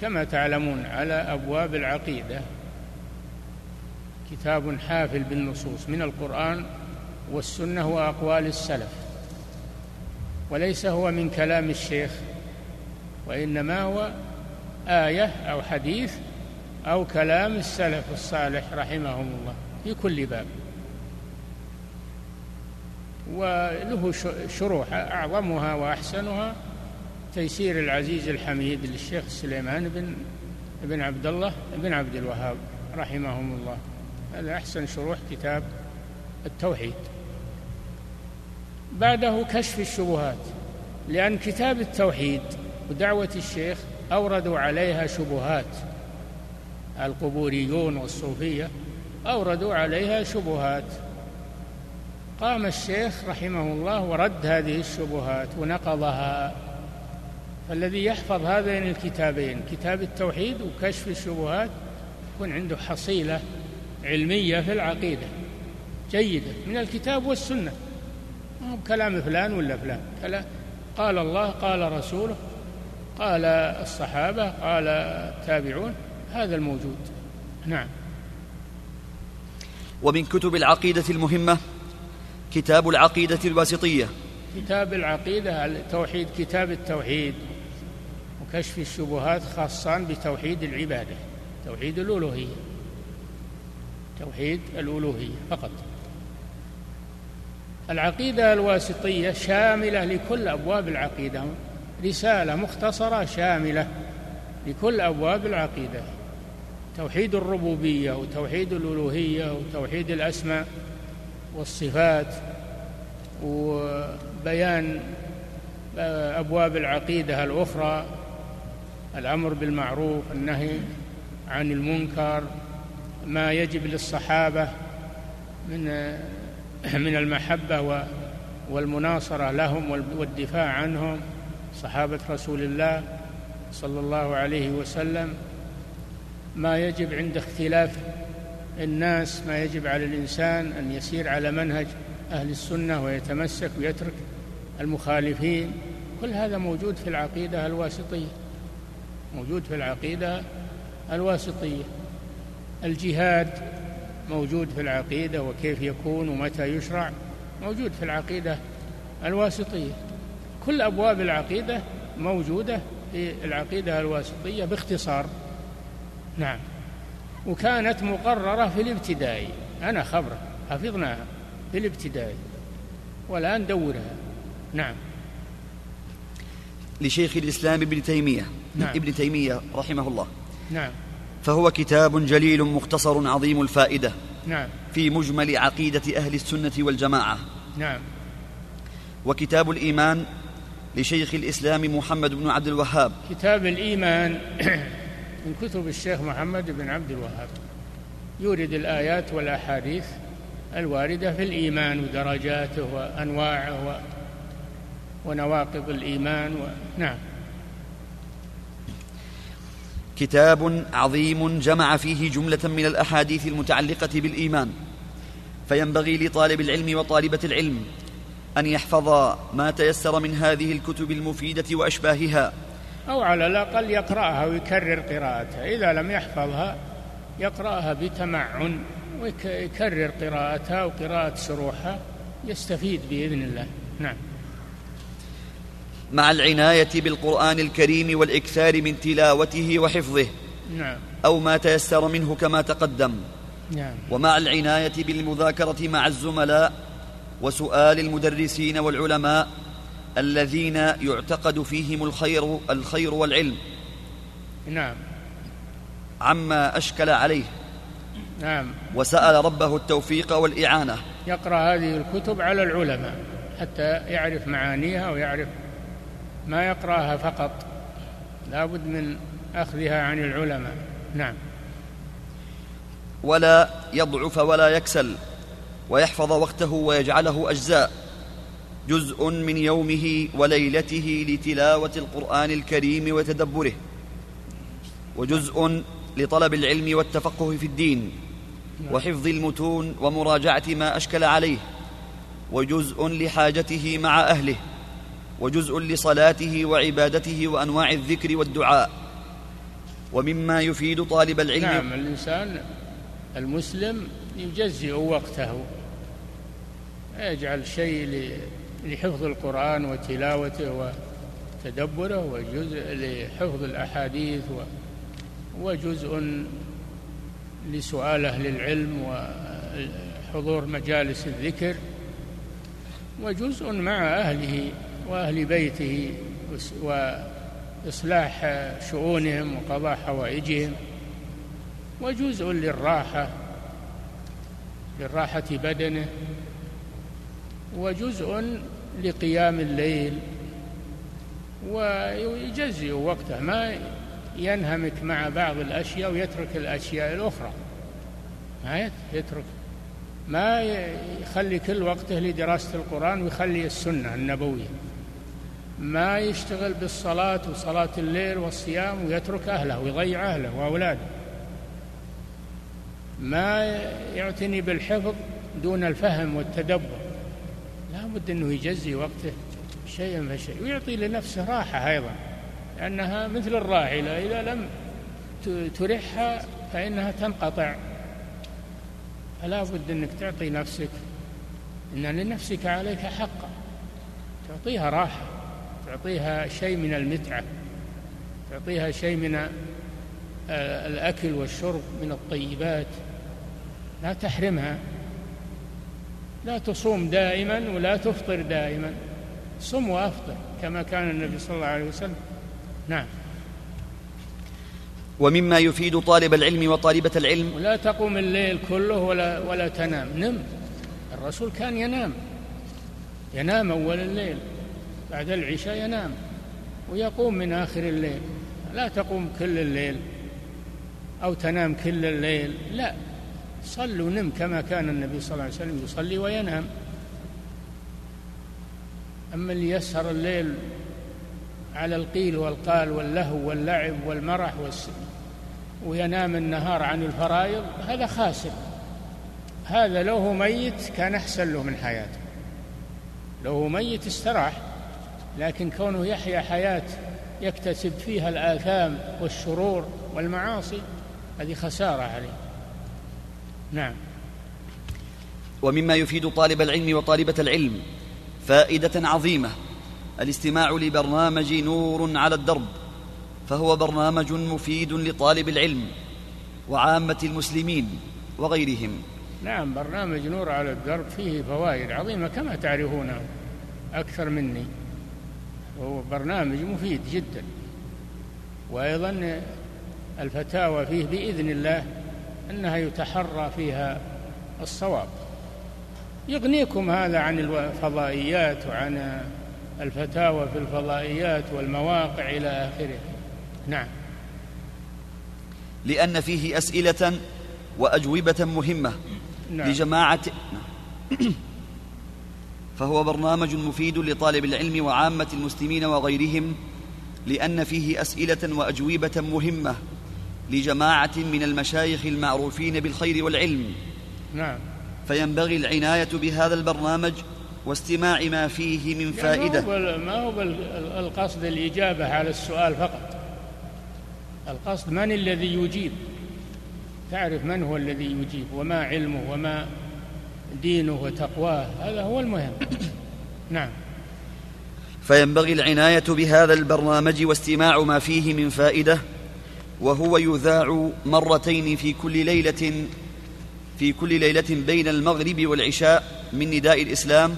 Speaker 2: كما تعلمون على أبواب العقيدة. كتاب حافل بالنصوص من القرآن والسنة وأقوال السلف. وليس هو من كلام الشيخ وإنما هو آية أو حديث أو كلام السلف الصالح رحمهم الله في كل باب. وله شروح أعظمها وأحسنها. تيسير العزيز الحميد للشيخ سليمان بن بن عبد الله بن عبد الوهاب رحمهم الله. هذا أحسن شروح كتاب التوحيد. بعده كشف الشبهات لأن كتاب التوحيد ودعوة الشيخ أوردوا عليها شبهات. القبوريون والصوفية أوردوا عليها شبهات. قام الشيخ رحمه الله ورد هذه الشبهات ونقضها. فالذي يحفظ هذين الكتابين كتاب التوحيد وكشف الشبهات يكون عنده حصيلة علمية في العقيدة. جيدة. من الكتاب والسنة. مو كلام فلان ولا فلان. كلام قال الله قال رسوله قال الصحابة قال التابعون. هذا الموجود. نعم.
Speaker 1: ومن كتب العقيدة المهمة كتاب العقيدة الواسطية.
Speaker 2: كتاب العقيدة التوحيد كتاب التوحيد وكشف الشبهات خاصان بتوحيد العبادة توحيد الألوهية توحيد الألوهية فقط. العقيدة الواسطية شاملة لكل أبواب العقيدة رسالة مختصرة شاملة لكل أبواب العقيدة. توحيد الربوبية وتوحيد الألوهية وتوحيد الأسماء. والصفات وبيان أبواب العقيدة الأخرى الأمر بالمعروف النهي عن المنكر ما يجب للصحابة من من المحبة والمناصرة لهم والدفاع عنهم. صحابة رسول الله صلى الله عليه وسلم. ما يجب عند اختلاف الناس ما يجب على الإنسان أن يسير على منهج أهل السنة ويتمسك ويترك المخالفين. كل هذا موجود في العقيدة الواسطية موجود في العقيدة الواسطية. الجهاد موجود في العقيدة وكيف يكون ومتى يشرع موجود في العقيدة الواسطية. كل أبواب العقيدة موجودة في العقيدة الواسطية باختصار. نعم. وكانت مقررة في الابتدائي. أنا خبرة حفظناها في الابتدائي. والآن دورها. نعم.
Speaker 1: لشيخ الإسلام ابن تيمية. نعم. ابن تيمية رحمه الله.
Speaker 2: نعم.
Speaker 1: فهو كتاب جليل مختصر عظيم الفائدة.
Speaker 2: نعم.
Speaker 1: في مجمل عقيدة أهل السنة والجماعة.
Speaker 2: نعم.
Speaker 1: وكتاب الإيمان لشيخ الإسلام محمد بن عبد الوهاب.
Speaker 2: كتاب الإيمان من كتب الشيخ محمد بن عبد الوهاب. يورد الآيات والأحاديث الواردة في الإيمان ودرجاته وأنواعه ونواقض الإيمان و... نعم.
Speaker 1: كتاب عظيم جمع فيه جملة من الأحاديث المتعلقة بالإيمان فينبغي لطالب العلم وطالبة العلم أن يحفظ ما تيسر من هذه الكتب المفيدة وأشباهها
Speaker 2: أو على الأقل يقرأها ويكرر قراءتها. إذا لم يحفظها يقرأها بتمعن ويكرر قراءتها وقراءة شروحها يستفيد بإذن الله. نعم.
Speaker 1: مع العناية بالقرآن الكريم والإكثار من تلاوته وحفظه.
Speaker 2: نعم.
Speaker 1: أو ما تيسر منه كما تقدم.
Speaker 2: نعم.
Speaker 1: ومع العناية بالمذاكرة مع الزملاء وسؤال المدرسين والعلماء الذين يعتقد فيهم الخير الخير والعلم.
Speaker 2: نعم.
Speaker 1: عما أشكل عليه.
Speaker 2: نعم.
Speaker 1: وسأل ربه التوفيق والإعانة.
Speaker 2: يقرأ هذه الكتب على العلماء حتى يعرف معانيها ويعرف ما يقرأها فقط. لا بد من أخذها عن العلماء. نعم.
Speaker 1: ولا يضعف ولا يكسل ويحفظ وقته ويجعله أجزاء. جزء من يومه وليلته لتلاوة القرآن الكريم وتدبره وجزء لطلب العلم والتفقه في الدين وحفظ المتون ومراجعة ما أشكل عليه وجزء لحاجته مع أهله وجزء لصلاته وعبادته وأنواع الذكر والدعاء ومما يفيد طالب العلم.
Speaker 2: نعم الإنسان المسلم يجزئ وقته يجعل شيء لحفظ القرآن وتلاوته وتدبره وجزء لحفظ الأحاديث وجزء لسؤال أهل العلم وحضور مجالس الذكر وجزء مع أهله وأهل بيته وإصلاح شؤونهم وقضاء حوائجهم وجزء للراحة للراحة بدنه. وجزء لقيام الليل. ويجزئ وقته ما ينهمك مع بعض الأشياء ويترك الأشياء الأخرى. ما يترك. ما يخلي كل وقته لدراسة القرآن ويخلي السنة النبوية. ما يشتغل بالصلاة وصلاة الليل والصيام ويترك أهله ويضيع أهله وأولاده. ما يعتني بالحفظ دون الفهم والتدبر. لا بد أنه يجزي وقته شيئا فشيء ويعطي لنفسه راحة أيضا لأنها مثل الراحلة إذا لم ترحها فإنها تنقطع. فلا بد أنك تعطي نفسك إن لنفسك عليك حقا تعطيها راحة تعطيها شيء من المتعة تعطيها شيء من الأكل والشرب من الطيبات. لا تحرمها. لا تصوم دائما ولا تفطر دائما. صم وأفطر كما كان النبي صلى الله عليه وسلم. نعم.
Speaker 1: ومما يفيد طالب العلم وطالبة العلم.
Speaker 2: ولا تقوم الليل كله ولا ولا تنام. نم. الرسول كان ينام. ينام أول الليل. بعد العشاء ينام. ويقوم من آخر الليل. لا تقوم كل الليل. أو تنام كل الليل. لا. صل ونم كما كان النبي صلى الله عليه وسلم يصلي وينام. أما اللي يسهر الليل على القيل والقال واللهو واللعب والمرح والس... وينام النهار عن الفرائض هذا خاسر. هذا لو هو ميت كان أحسن له من حياته. لو هو ميت استراح لكن كونه يحيا حياة يكتسب فيها الآثام والشرور والمعاصي هذه خسارة عليه. نعم.
Speaker 1: ومما يفيد طالب العلم وطالبة العلم فائدة عظيمة الاستماع لبرنامج نور على الدرب فهو برنامج مفيد لطالب العلم وعامة المسلمين وغيرهم.
Speaker 2: نعم برنامج نور على الدرب فيه فوائد عظيمة كما تعرفونه أكثر مني. وهو برنامج مفيد جدا. وأيضا الفتاوى فيه بإذن الله أنها يتحرى فيها الصواب. يغنيكم هذا عن الفضائيات وعن الفتاوى في الفضائيات والمواقع إلى آخره. نعم.
Speaker 1: لأن فيه أسئلة وأجوبة مهمة نعم. لجماعة فهو برنامج مفيد لطالب العلم وعامة المسلمين وغيرهم لأن فيه أسئلة وأجوبة مهمة لجماعة من المشايخ المعروفين بالخير والعلم.
Speaker 2: نعم.
Speaker 1: فينبغي العناية بهذا البرنامج واستماع ما فيه من يعني فائدة.
Speaker 2: ما هو القصد الإجابة على السؤال فقط. القصد من الذي يجيب؟ تعرف من هو الذي يجيب؟ وما علمه؟ وما دينه؟ وتقواه؟ هذا هو المهم. نعم.
Speaker 1: فينبغي العناية بهذا البرنامج واستماع ما فيه من فائدة. وهو يذاع مرتين في كل ليلة في كل ليلة بين المغرب والعشاء من نداء الإسلام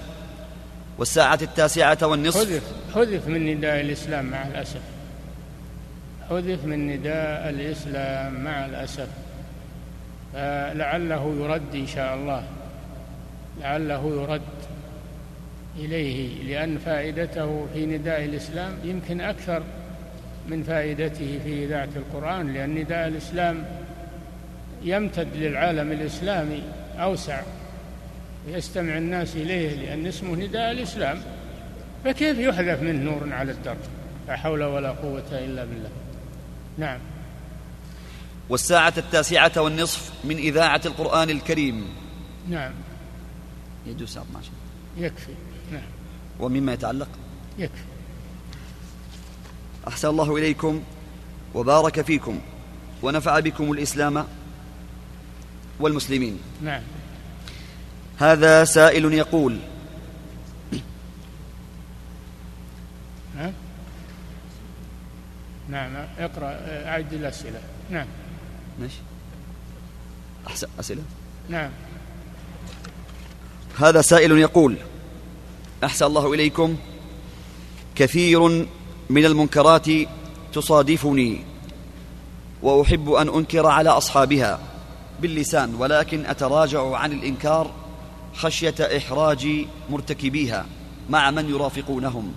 Speaker 1: والساعة التاسعة والنصف.
Speaker 2: حذف حذف من نداء الإسلام مع الأسف. حذف من نداء الإسلام مع الأسف. فلعله يرد إن شاء الله. لعله يرد إليه لأن فائدته في نداء الإسلام يمكن أكثر. من فائدته في إذاعة القرآن لأن نداء الإسلام يمتد للعالم الإسلامي أوسع ويستمع الناس إليه لأن اسمه نداء الإسلام. فكيف يحذف منه نور على الدرب لا حول ولا قوة إلا بالله. نعم.
Speaker 1: والساعة التاسعة والنصف من إذاعة القرآن الكريم.
Speaker 2: نعم.
Speaker 1: يجوز ساعة 12
Speaker 2: يكفي. نعم.
Speaker 1: ومما يتعلق؟
Speaker 2: يكفي.
Speaker 1: أحسن الله إليكم وبارك فيكم ونفع بكم الإسلام والمسلمين.
Speaker 2: نعم.
Speaker 1: هذا سائل يقول
Speaker 2: نعم نعم. اقرأ أعد الأسئلة. نعم.
Speaker 1: ماشي. أحسن أسئلة.
Speaker 2: نعم.
Speaker 1: هذا سائل يقول أحسن الله إليكم كثير من المنكرات تصادفني وأحب أن أنكر على أصحابها باللسان ولكن أتراجع عن الإنكار خشية إحراج مرتكبيها مع من يرافقونهم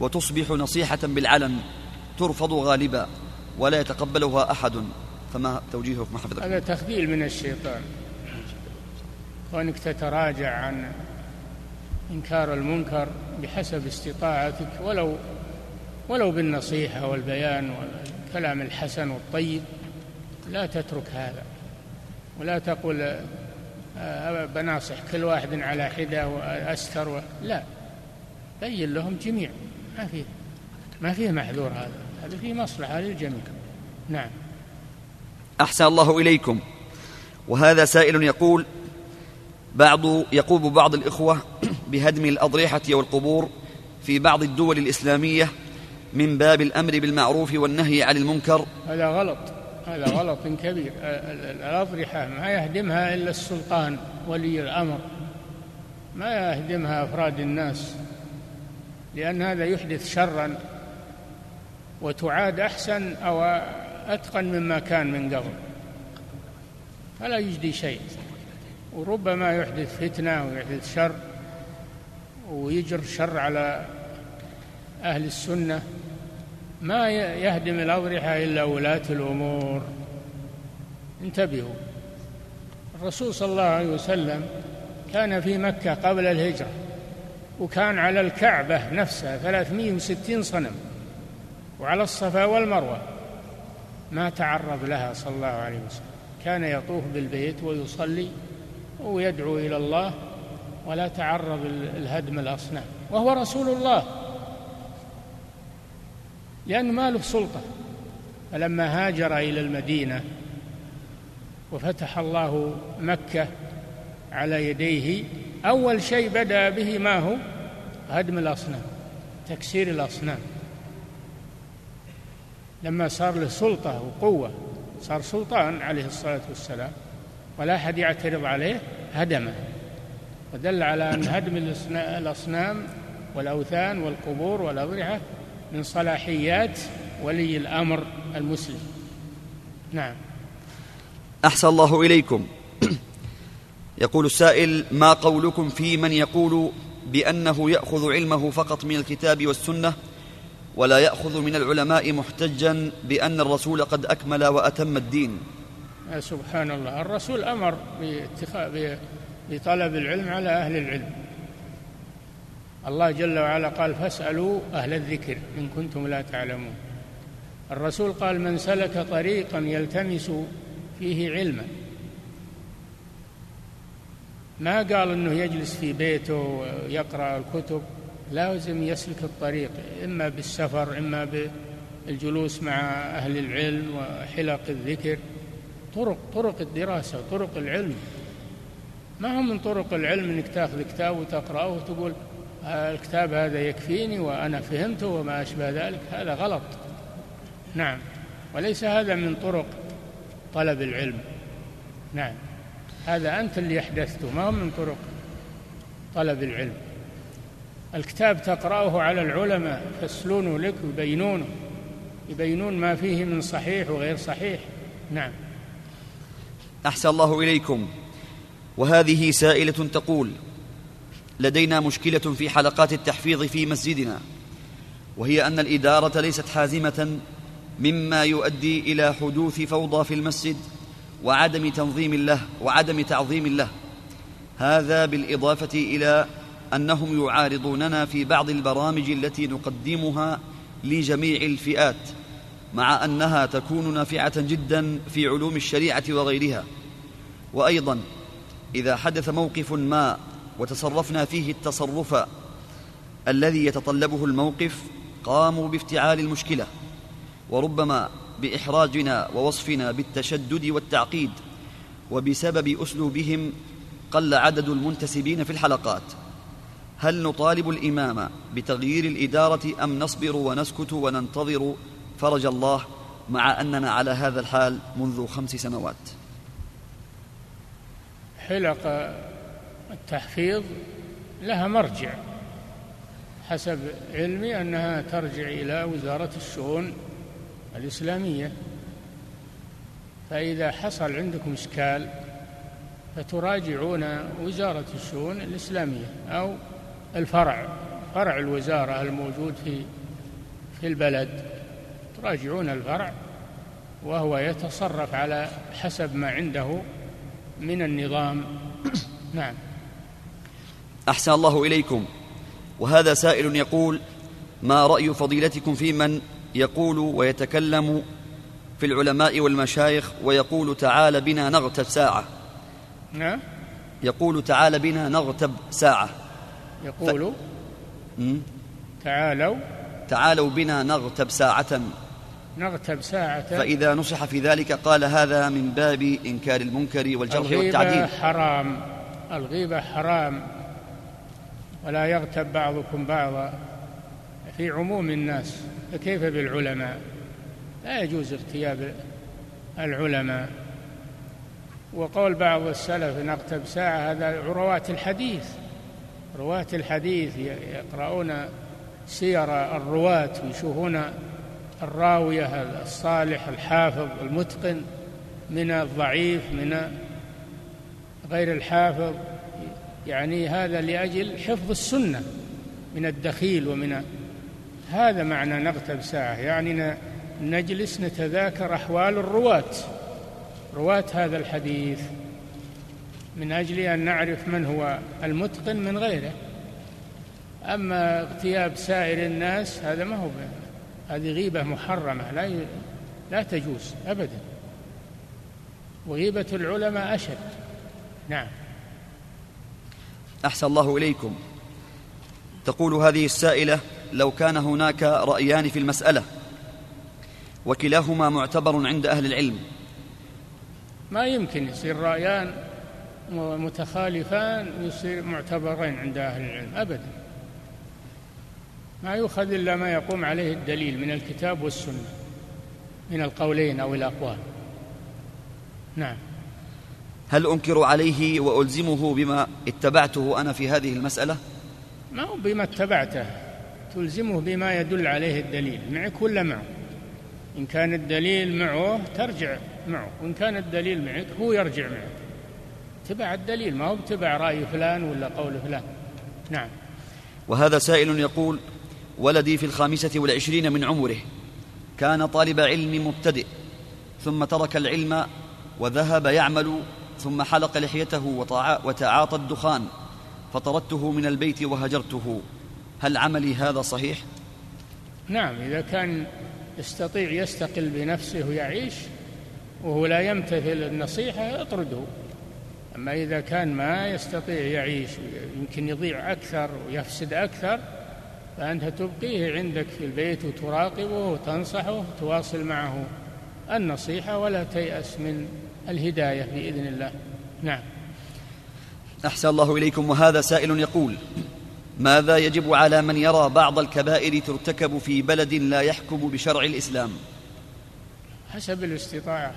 Speaker 1: وتصبح نصيحة بالعلن ترفض غالبا ولا يتقبلها أحد. فما توجيهكم حفظكم
Speaker 2: هذا تخذيل من الشيطان. كونك تتراجع عن إنكار المنكر بحسب استطاعتك ولو ولو بالنصيحة والبيان والكلام الحسن والطيب لا تترك هذا. ولا تقول آه، بناصح كل واحد على حدة وأستر و... لا. بين لهم جميع. ما فيه ما فيه محذور هذا. هذا فيه مصلحة للجميع. نعم.
Speaker 1: أحسن الله إليكم. وهذا سائل يقول بعض يقوم بعض الإخوة بهدم الأضرحة والقبور في بعض الدول الإسلامية من باب الأمر بالمعروف والنهي عن المنكر.
Speaker 2: هذا غلط هذا غلط كبير. الأضرحة ما يهدمها إلا السلطان ولي الأمر. ما يهدمها أفراد الناس لأن هذا يحدث شرا وتعاد أحسن أو أتقن مما كان من قبل. فلا يجدي شيء. وربما يحدث فتنة ويحدث شر ويجر شر على أهل السنة. ما يهدم الأضرحة إلا ولاة الأمور. انتبهوا. الرسول صلى الله عليه وسلم كان في مكة قبل الهجرة وكان على الكعبة نفسها 360 صنم وعلى الصفا والمروة. ما تعرض لها صلى الله عليه وسلم. كان يطوف بالبيت ويصلي ويدعو إلى الله ولا تعرض الهدم الأصنام. وهو رسول الله. لأنه ما له سلطة. فلما هاجر إلى المدينة وفتح الله مكة على يديه أول شيء بدأ به ما هو؟ هدم الأصنام تكسير الأصنام. لما صار له سلطة وقوة صار سلطان عليه الصلاة والسلام ولا أحد يعترض عليه هدمه. ودل على أن هدم الأصنام والأوثان والقبور والأضرحة من صلاحيات ولي الأمر المسلم. نعم.
Speaker 1: أحسن الله إليكم. يقول السائل ما قولكم في من يقول بأنه يأخذ علمه فقط من الكتاب والسنة ولا يأخذ من العلماء محتجا بأن الرسول قد أكمل وأتم الدين؟
Speaker 2: سبحان الله. الرسول أمر بطلب العلم على أهل العلم. الله جل وعلا قال فاسألوا أهل الذكر إن كنتم لا تعلمون. الرسول قال من سلك طريقا يلتمس فيه علما. ما قال إنه يجلس في بيته ويقرأ الكتب؟ لازم يسلك الطريق إما بالسفر إما بالجلوس مع أهل العلم وحلق الذكر. طرق طرق الدراسة وطرق العلم. ما هو من طرق العلم إنك تأخذ كتاب وتقرأه وتقول الكتاب هذا يكفيني وأنا فهمته وما أشبه ذلك. هذا غلط. نعم. وليس هذا من طرق طلب العلم. نعم. هذا أنت اللي أحدثته ما هو من طرق طلب العلم. الكتاب تقرأه على العلماء يفسلونه لك ويبينونه يبينون ما فيه من صحيح وغير صحيح. نعم.
Speaker 1: أحسن الله إليكم. وهذه سائلة تقول لدينا مشكلة في حلقات التحفيظ في مسجدنا وهي أن الإدارة ليست حازمة مما يؤدي إلى حدوث فوضى في المسجد وعدم تنظيم له وعدم تعظيم له. هذا بالإضافة إلى أنهم يعارضوننا في بعض البرامج التي نقدمها لجميع الفئات مع أنها تكون نافعة جدا في علوم الشريعة وغيرها. وأيضا إذا حدث موقف ما وتصرفنا فيه التصرف الذي يتطلبه الموقف قاموا بافتعال المشكلة وربما بإحراجنا ووصفنا بالتشدد والتعقيد وبسبب أسلوبهم قل عدد المنتسبين في الحلقات. هل نطالب الإمام بتغيير الإدارة أم نصبر ونسكت وننتظر؟ فرج الله مع أننا على هذا الحال منذ خمس سنوات.
Speaker 2: حلق التحفيظ لها مرجع حسب علمي أنها ترجع إلى وزارة الشؤون الإسلامية. فإذا حصل عندكم إشكال فتراجعون وزارة الشؤون الإسلامية أو الفرع فرع الوزارة الموجود في في البلد تراجعون الفرع وهو يتصرف على حسب ما عنده من النظام. نعم.
Speaker 1: أحسن الله إليكم. وهذا سائل يقول ما رأي فضيلتكم في من يقول ويتكلم في العلماء والمشايخ ويقول تعال بنا نغتب ساعة؟
Speaker 2: نعم.
Speaker 1: يقول تعال بنا نغتب ساعة.
Speaker 2: يقول
Speaker 1: ف...
Speaker 2: تعالوا.
Speaker 1: تعالوا بنا نغتب ساعة.
Speaker 2: نغتب ساعة.
Speaker 1: فإذا نصح في ذلك قال هذا من باب إنكار المنكر والجرح والتعديل.
Speaker 2: الغيبة حرام. الغيبة حرام. ولا يغتب بعضكم بعضا في عموم الناس فكيف بالعلماء؟ لا يجوز اغتياب العلماء. وقول بعض السلف نغتب ساعة هذا رواة الحديث. رواة الحديث يقرؤون سير الرواة ويشوفون الراوية الصالح الحافظ المتقن من الضعيف من غير الحافظ. يعني هذا لأجل حفظ السنة من الدخيل ومن هذا معنى نغتب ساعة. يعني نجلس نتذاكر أحوال الرواة. رواة هذا الحديث من أجل أن نعرف من هو المتقن من غيره. أما اغتياب سائر الناس هذا ما هو هذه غيبة محرمة. لا ي... لا تجوز أبدا. وغيبة العلماء أشد. نعم.
Speaker 1: أحسن الله إليكم. تقول هذه السائلة لو كان هناك رأيان في المسألة وكلاهما معتبر عند أهل العلم.
Speaker 2: ما يمكن يصير رأيان متخالفان يصير معتبرين عند أهل العلم. أبدا. ما يؤخذ إلا ما يقوم عليه الدليل من الكتاب والسنة من القولين أو الأقوال. نعم.
Speaker 1: هل أنكر عليه وألزمه بما اتبعته أنا في هذه المسألة؟
Speaker 2: ما هو بما اتبعته. تلزمه بما يدل عليه الدليل. معك ولا معه؟ إن كان الدليل معه ترجع معه. وإن كان الدليل معك هو يرجع معك. تبع الدليل. ما هو تبع رأي فلان ولا قول فلان. نعم.
Speaker 1: وهذا سائل يقول ولدي في الخامسة والعشرين من عمره. كان طالب علم مبتدئ ثم ترك العلم وذهب يعمل ثم حلق لحيته وتعاطى الدخان فطردته من البيت وهجرته. هل عملي هذا صحيح؟
Speaker 2: نعم إذا كان يستطيع يستقل بنفسه ويعيش وهو لا يمتثل النصيحة اطرده. أما إذا كان ما يستطيع يعيش يمكن يضيع أكثر ويفسد أكثر فأنت تبقيه عندك في البيت وتراقبه وتنصحه وتواصل معه. النصيحة ولا تيأس من الهداية بإذن الله. نعم.
Speaker 1: أحسن الله إليكم وهذا سائل يقول ماذا يجب على من يرى بعض الكبائر ترتكب في بلد لا يحكم بشرع الإسلام؟
Speaker 2: حسب الاستطاعة.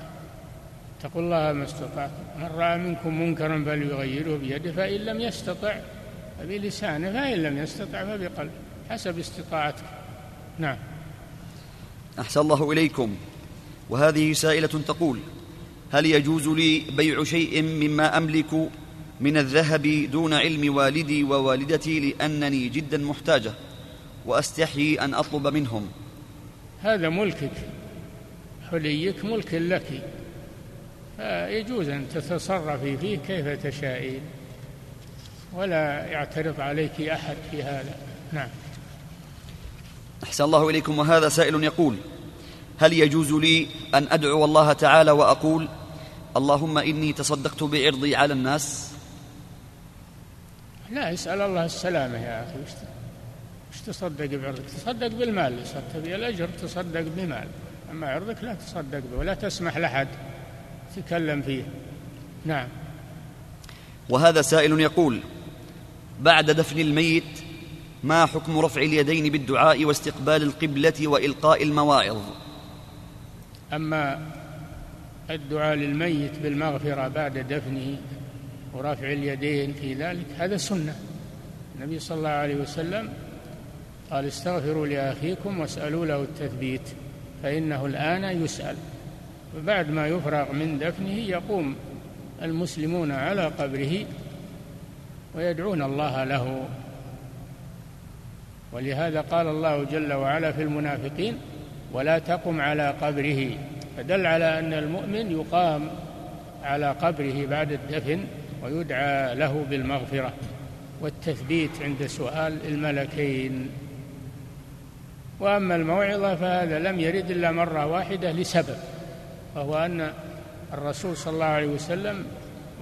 Speaker 2: اتقوا الله ما استطعتم من رأى منكم منكرا فليغيره بيده فإن لم يستطع فبلسانه فإن لم يستطع فبقلبه. حسب استطاعتك. نعم.
Speaker 1: أحسن الله إليكم. وهذه سائلة تقول هل يجوز لي بيع شيء مما أملك من الذهب دون علم والدي ووالدتي لأنني جدا محتاجة واستحيي أن أطلب منهم؟
Speaker 2: هذا ملكك حليك ملك لك. فيجوز أن تتصرفي فيه كيف تشائين ولا يعترض عليك أحد في هذا. نعم.
Speaker 1: أحسن الله إليكم. وهذا سائل يقول هل يجوز لي أن أدعو الله تعالى وأقول اللهم إني تصدقت بعرضي على الناس.
Speaker 2: لا اسأل الله السلامة يا أخي. وش تصدق بعرضك؟ تصدق بالمال تبي الأجر تصدق بمال. أما عرضك لا تصدق به ولا تسمح لأحد تكلم فيه. نعم.
Speaker 1: وهذا سائل يقول بعد دفن الميت ما حكم رفع اليدين بالدعاء واستقبال القبلة وإلقاء المواعظ؟
Speaker 2: أما الدعاء للميت بالمغفرة بعد دفنه ورفع اليدين في ذلك هذا سنة. النبي صلى الله عليه وسلم قال استغفروا لأخيكم واسألوا له التثبيت فإنه الآن يسأل. وبعد ما يفرغ من دفنه يقوم المسلمون على قبره ويدعون الله له. ولهذا قال الله جل وعلا في المنافقين ولا تقم على قبره فدل على أن المؤمن يقام على قبره بعد الدفن ويدعى له بالمغفرة والتثبيت عند سؤال الملكين. وأما الموعظة فهذا لم يرد إلا مرة واحدة لسبب وهو أن الرسول صلى الله عليه وسلم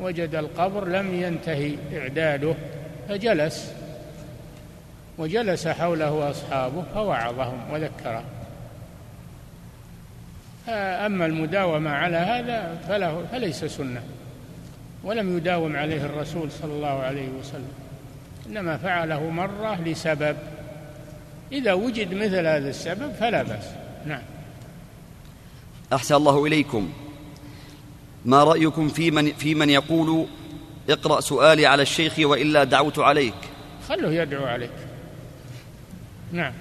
Speaker 2: وجد القبر لم ينتهي إعداده فجلس وجلس حوله اصحابه فوعظهم وذكرهم. أما المداومة على هذا فله فليس سنة. ولم يداوم عليه الرسول صلى الله عليه وسلم. إنما فعله مرة لسبب. إذا وجد مثل هذا السبب فلا بأس. نعم.
Speaker 1: أحسن الله إليكم. ما رأيكم في من في من يقول اقرأ سؤالي على الشيخ وإلا دعوت عليك؟
Speaker 2: خله يدعو عليك. نعم.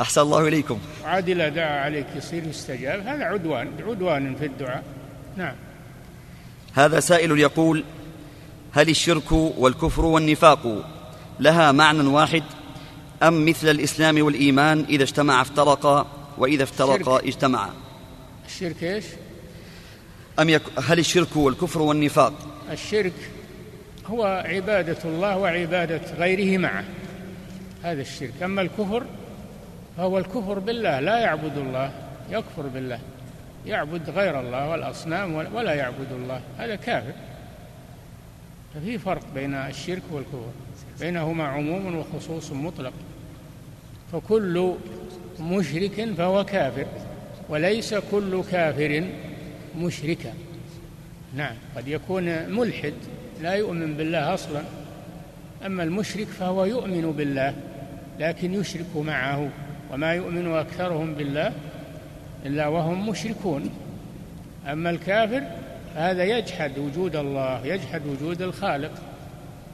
Speaker 1: أحسن الله إليكم.
Speaker 2: عاد إذا دعا عليك يصير يستجاب هذا عدوان عدوان في الدعاء. نعم.
Speaker 1: هذا سائل يقول هل الشرك والكفر والنفاق لها معنى واحد؟ أم مثل الإسلام والإيمان إذا اجتمع افترقا وإذا افترقا اجتمعا؟
Speaker 2: الشرك إيش؟
Speaker 1: أم يك... هل الشرك والكفر والنفاق؟
Speaker 2: الشرك هو عبادة الله وعبادة غيره معه. هذا الشرك. أما الكفر فهو الكفر بالله لا يعبد الله يكفر بالله. يعبد غير الله والأصنام ولا يعبد الله. هذا كافر. ففي فرق بين الشرك والكفر. بينهما عموم وخصوص مطلق. فكل مشرك فهو كافر وليس كل كافر مشركا نعم قد يكون ملحد لا يؤمن بالله أصلا. أما المشرك فهو يؤمن بالله لكن يشرك معه. وما يؤمن أكثرهم بالله إلا وهم مشركون. أما الكافر فهذا يجحد وجود الله يجحد وجود الخالق.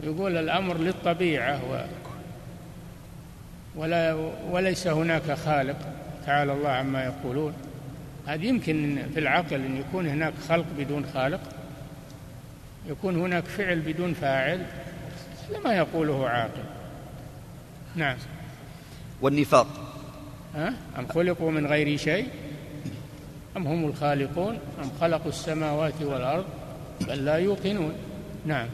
Speaker 2: يقول الأمر للطبيعة و ولا وليس هناك خالق تعالى الله عما يقولون. هذه يمكن في العقل إن يكون هناك خلق بدون خالق يكون هناك فعل بدون فاعل لما يقوله عاقل. نعم.
Speaker 1: والنفاق.
Speaker 2: ها؟ أم خلقوا من غير شيء؟ أم هم الخالقون؟ أم خلقوا السماوات والأرض؟ بل لا يوقنون. نعم.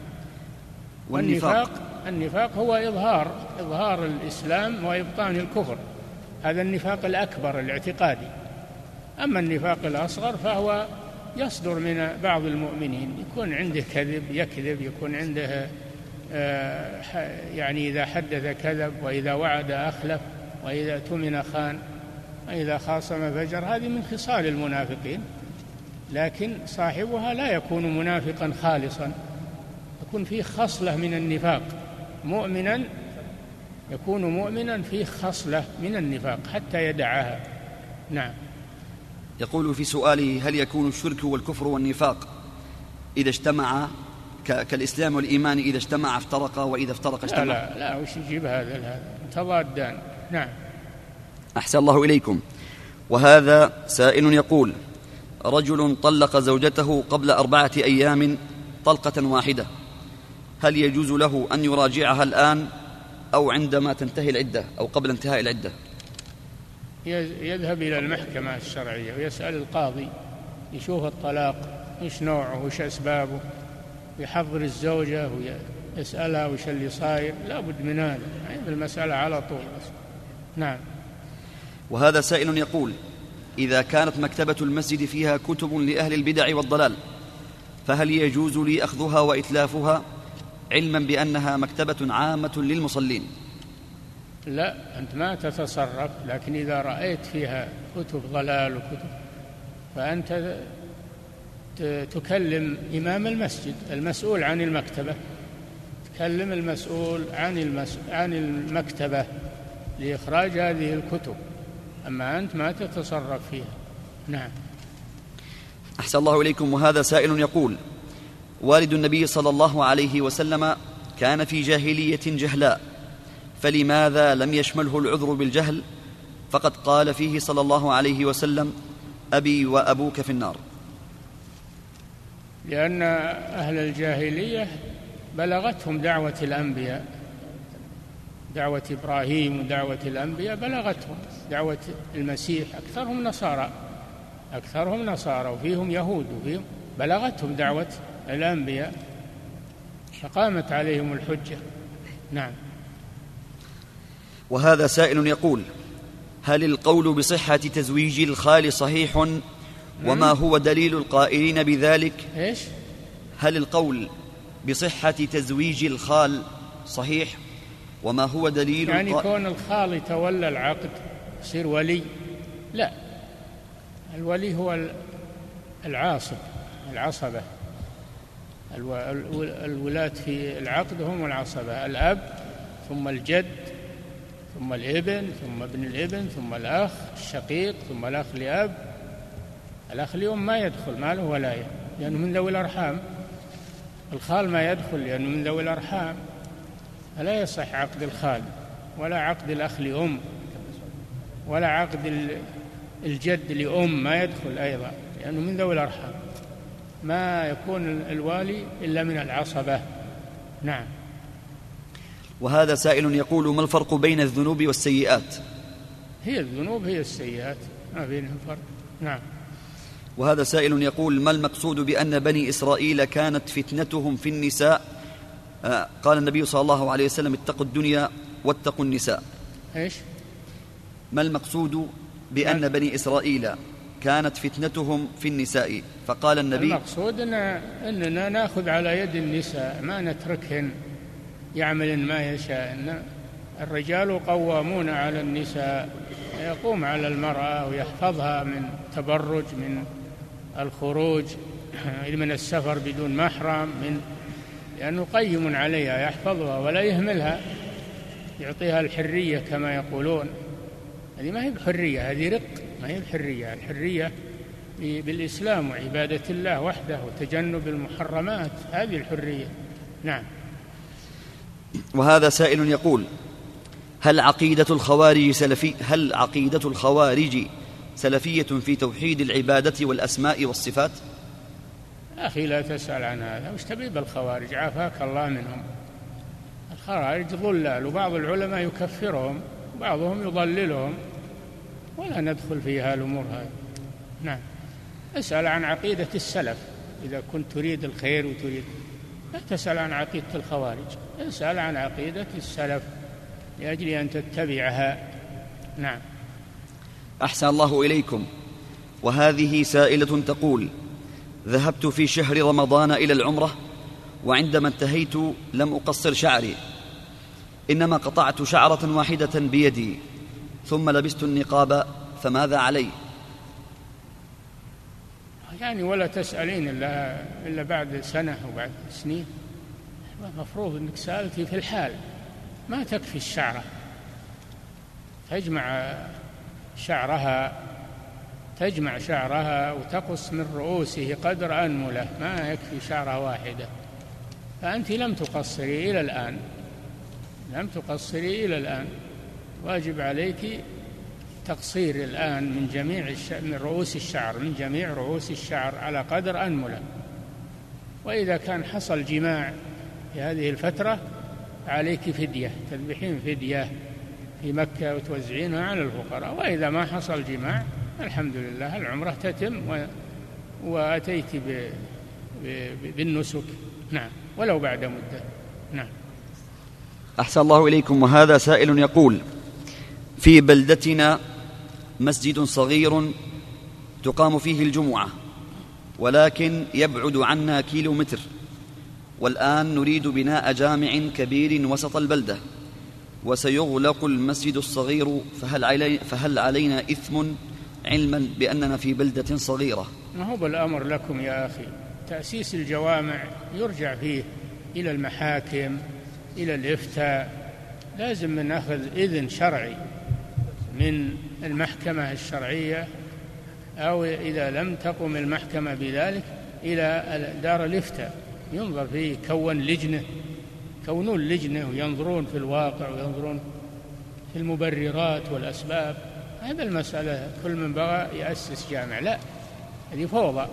Speaker 2: والنفاق. النفاق هو إظهار إظهار الإسلام وإبطان الكفر. هذا النفاق الأكبر الاعتقادي. أما النفاق الأصغر فهو يصدر من بعض المؤمنين. يكون عنده كذب يكذب يكون عنده آه، يعني إذا حدث كذب وإذا وعد أخلف وإذا اؤتمن خان وإذا خاصم فجر هذه من خصال المنافقين. لكن صاحبها لا يكون منافقا خالصا. يكون فيه خصلة من النفاق. مؤمنا يكون مؤمنا فيه خصلة من النفاق حتى يدعها. نعم.
Speaker 1: يقول في سؤاله هل يكون الشرك والكفر والنفاق إذا اجتمعا كالإسلام والإيمان إذا اجتمع افترقا وإذا افترق اجتمع؟
Speaker 2: لا لا, لا وش يجيب هذا هذا؟ تضادان نعم.
Speaker 1: أحسن الله إليكم. وهذا سائل يقول رجل طلق زوجته قبل أربعة أيام طلقة واحدة. هل يجوز له أن يراجعها الآن أو عندما تنتهي العدة أو قبل انتهاء العدة؟
Speaker 2: يذهب إلى المحكمة الشرعية ويسأل القاضي يشوف الطلاق إيش نوعه وايش أسبابه ويحضر الزوجة يسألها وش اللي صاير. لابد من هذا يعني المسألة على طول بس. نعم.
Speaker 1: وهذا سائل يقول إذا كانت مكتبة المسجد فيها كتب لأهل البدع والضلال فهل يجوز لي أخذها وإتلافها علما بأنها مكتبة عامة للمصلين؟
Speaker 2: لا أنت ما تتصرف لكن إذا رأيت فيها كتب ضلال وكتب فأنت تكلم إمام المسجد المسؤول عن المكتبة. تكلم المسؤول عن المس... عن المكتبة. لإخراج هذه الكتب. أما أنت ما تتصرف فيها. نعم.
Speaker 1: أحسن الله إليكم وهذا سائل يقول والد النبي صلى الله عليه وسلم كان في جاهلية جهلاء فلماذا لم يشمله العذر بالجهل؟ فقد قال فيه صلى الله عليه وسلم أبي وأبوك في النار.
Speaker 2: لأن أهل الجاهلية بلغتهم دعوة الأنبياء. دعوة إبراهيم ودعوة الأنبياء بلغتهم. دعوة المسيح أكثرهم نصارى أكثرهم نصارى وفيهم يهود وفيهم بلغتهم دعوة الأنبياء. فقامت عليهم الحجة. نعم.
Speaker 1: وهذا سائل يقول هل القول بصحة تزويج الخال صحيح؟ وما هو دليل القائلين بذلك؟
Speaker 2: إيش؟
Speaker 1: هل القول بصحة تزويج الخال صحيح؟ وما هو دليل
Speaker 2: يعني. كون الخال يتولى العقد يصير ولي؟ لا. الولي هو العاصب العصبة. الولاة في العقد هم العصبة. الأب ثم الجد ثم الابن ثم ابن الابن ثم الأخ الشقيق ثم الأخ لأب. الأخ لأم ما يدخل ما له ولاية؟ لأنه من ذوي الأرحام. الخال ما يدخل لأنه من ذوي الأرحام. فلا يصح عقد الخال ولا عقد الأخ لأم ولا عقد الجد لأم ما يدخل أيضا لأنه من ذوي الأرحام. ما يكون الوالي إلا من العصبة. نعم.
Speaker 1: وهذا سائل يقول ما الفرق بين الذنوب والسيئات؟
Speaker 2: هي الذنوب هي السيئات. ما بينهم فرق. نعم.
Speaker 1: وهذا سائل يقول ما المقصود بأن بني إسرائيل كانت فتنتهم في النساء قال النبي صلى الله عليه وسلم اتقوا الدنيا واتقوا النساء.
Speaker 2: إيش؟
Speaker 1: ما المقصود بأن. بني إسرائيل كانت فتنتهم في النساء؟ فقال النبي
Speaker 2: المقصود إن أننا نأخذ على يد النساء ما نتركهن يعمل ما يشاء. الرجال قوامون على النساء يقوم على المرأة ويحفظها من تبرج من الخروج من السفر بدون محرم من لأنه قيم عليها يحفظها ولا يهملها. يعطيها الحرية كما يقولون. هذه ما هي بحرية هذه رق. ما هي بحرية الحرية بالإسلام وعبادة الله وحده وتجنب المحرمات. هذه الحرية. نعم.
Speaker 1: وهذا سائل يقول هل عقيدة الخوارج سلفي هل عقيدة الخوارج سلفية في توحيد العبادة والأسماء والصفات؟
Speaker 2: أخي لا تسأل عن هذا وش تبي بالخوارج؟ عافاك الله منهم. الخوارج ضلال وبعض العلماء يكفرهم بعضهم يضللهم. ولا ندخل في هالأمور هذه. نعم. أسأل عن عقيدة السلف إذا كنت تريد الخير وتريد. لا تسأل عن عقيدة الخوارج أسأل عن عقيدة السلف لأجل أن تتبعها. نعم.
Speaker 1: أحسن الله إليكم. وهذه سائلة تقول ذهبت في شهر رمضان إلى العمرة وعندما انتهيت لم أقصر شعري إنما قطعت شعرة واحدة بيدي ثم لبست النقاب فماذا علي؟
Speaker 2: يعني ولا تسألين إلا, إلا بعد سنة وبعد سنين. المفروض أنك سألتي في الحال ما تكفي الشعرة. تجمع شعرها تجمع شعرها وتقص من رؤوسه قدر أنملة. ما يكفي شعرة واحدة. فأنت لم تقصري إلى الآن. لم تقصري إلى الآن. واجب عليك تقصير الآن من جميع من رؤوس الشعر من جميع رؤوس الشعر على قدر أنملة. وإذا كان حصل جماع في هذه الفترة عليك فدية تذبحين فدية في مكة وتوزعينها على الفقراء. وإذا ما حصل جماع الحمد لله العمرة تتم و... وأتيت ب... ب... بالنسك. نعم ولو بعد مدة. نعم.
Speaker 1: أحسن الله إليكم وهذا سائل يقول في بلدتنا مسجد صغير تقام فيه الجمعة ولكن يبعد عنا كيلو متر والآن نريد بناء جامع كبير وسط البلدة وسيغلق المسجد الصغير فهل, علي فهل علينا إثم علما بأننا في بلدة صغيرة.
Speaker 2: ما هو بالأمر لكم يا أخي؟ تأسيس الجوامع يرجع فيه إلى المحاكم إلى الإفتاء. لازم من أخذ إذن شرعي من المحكمة الشرعية أو إذا لم تقم المحكمة بذلك إلى دار الإفتاء. ينظر فيه كون لجنة كونون لجنة وينظرون في الواقع وينظرون في المبررات والأسباب. هذا المسألة كل من بغى يأسس جامع. لا هذه فوضى.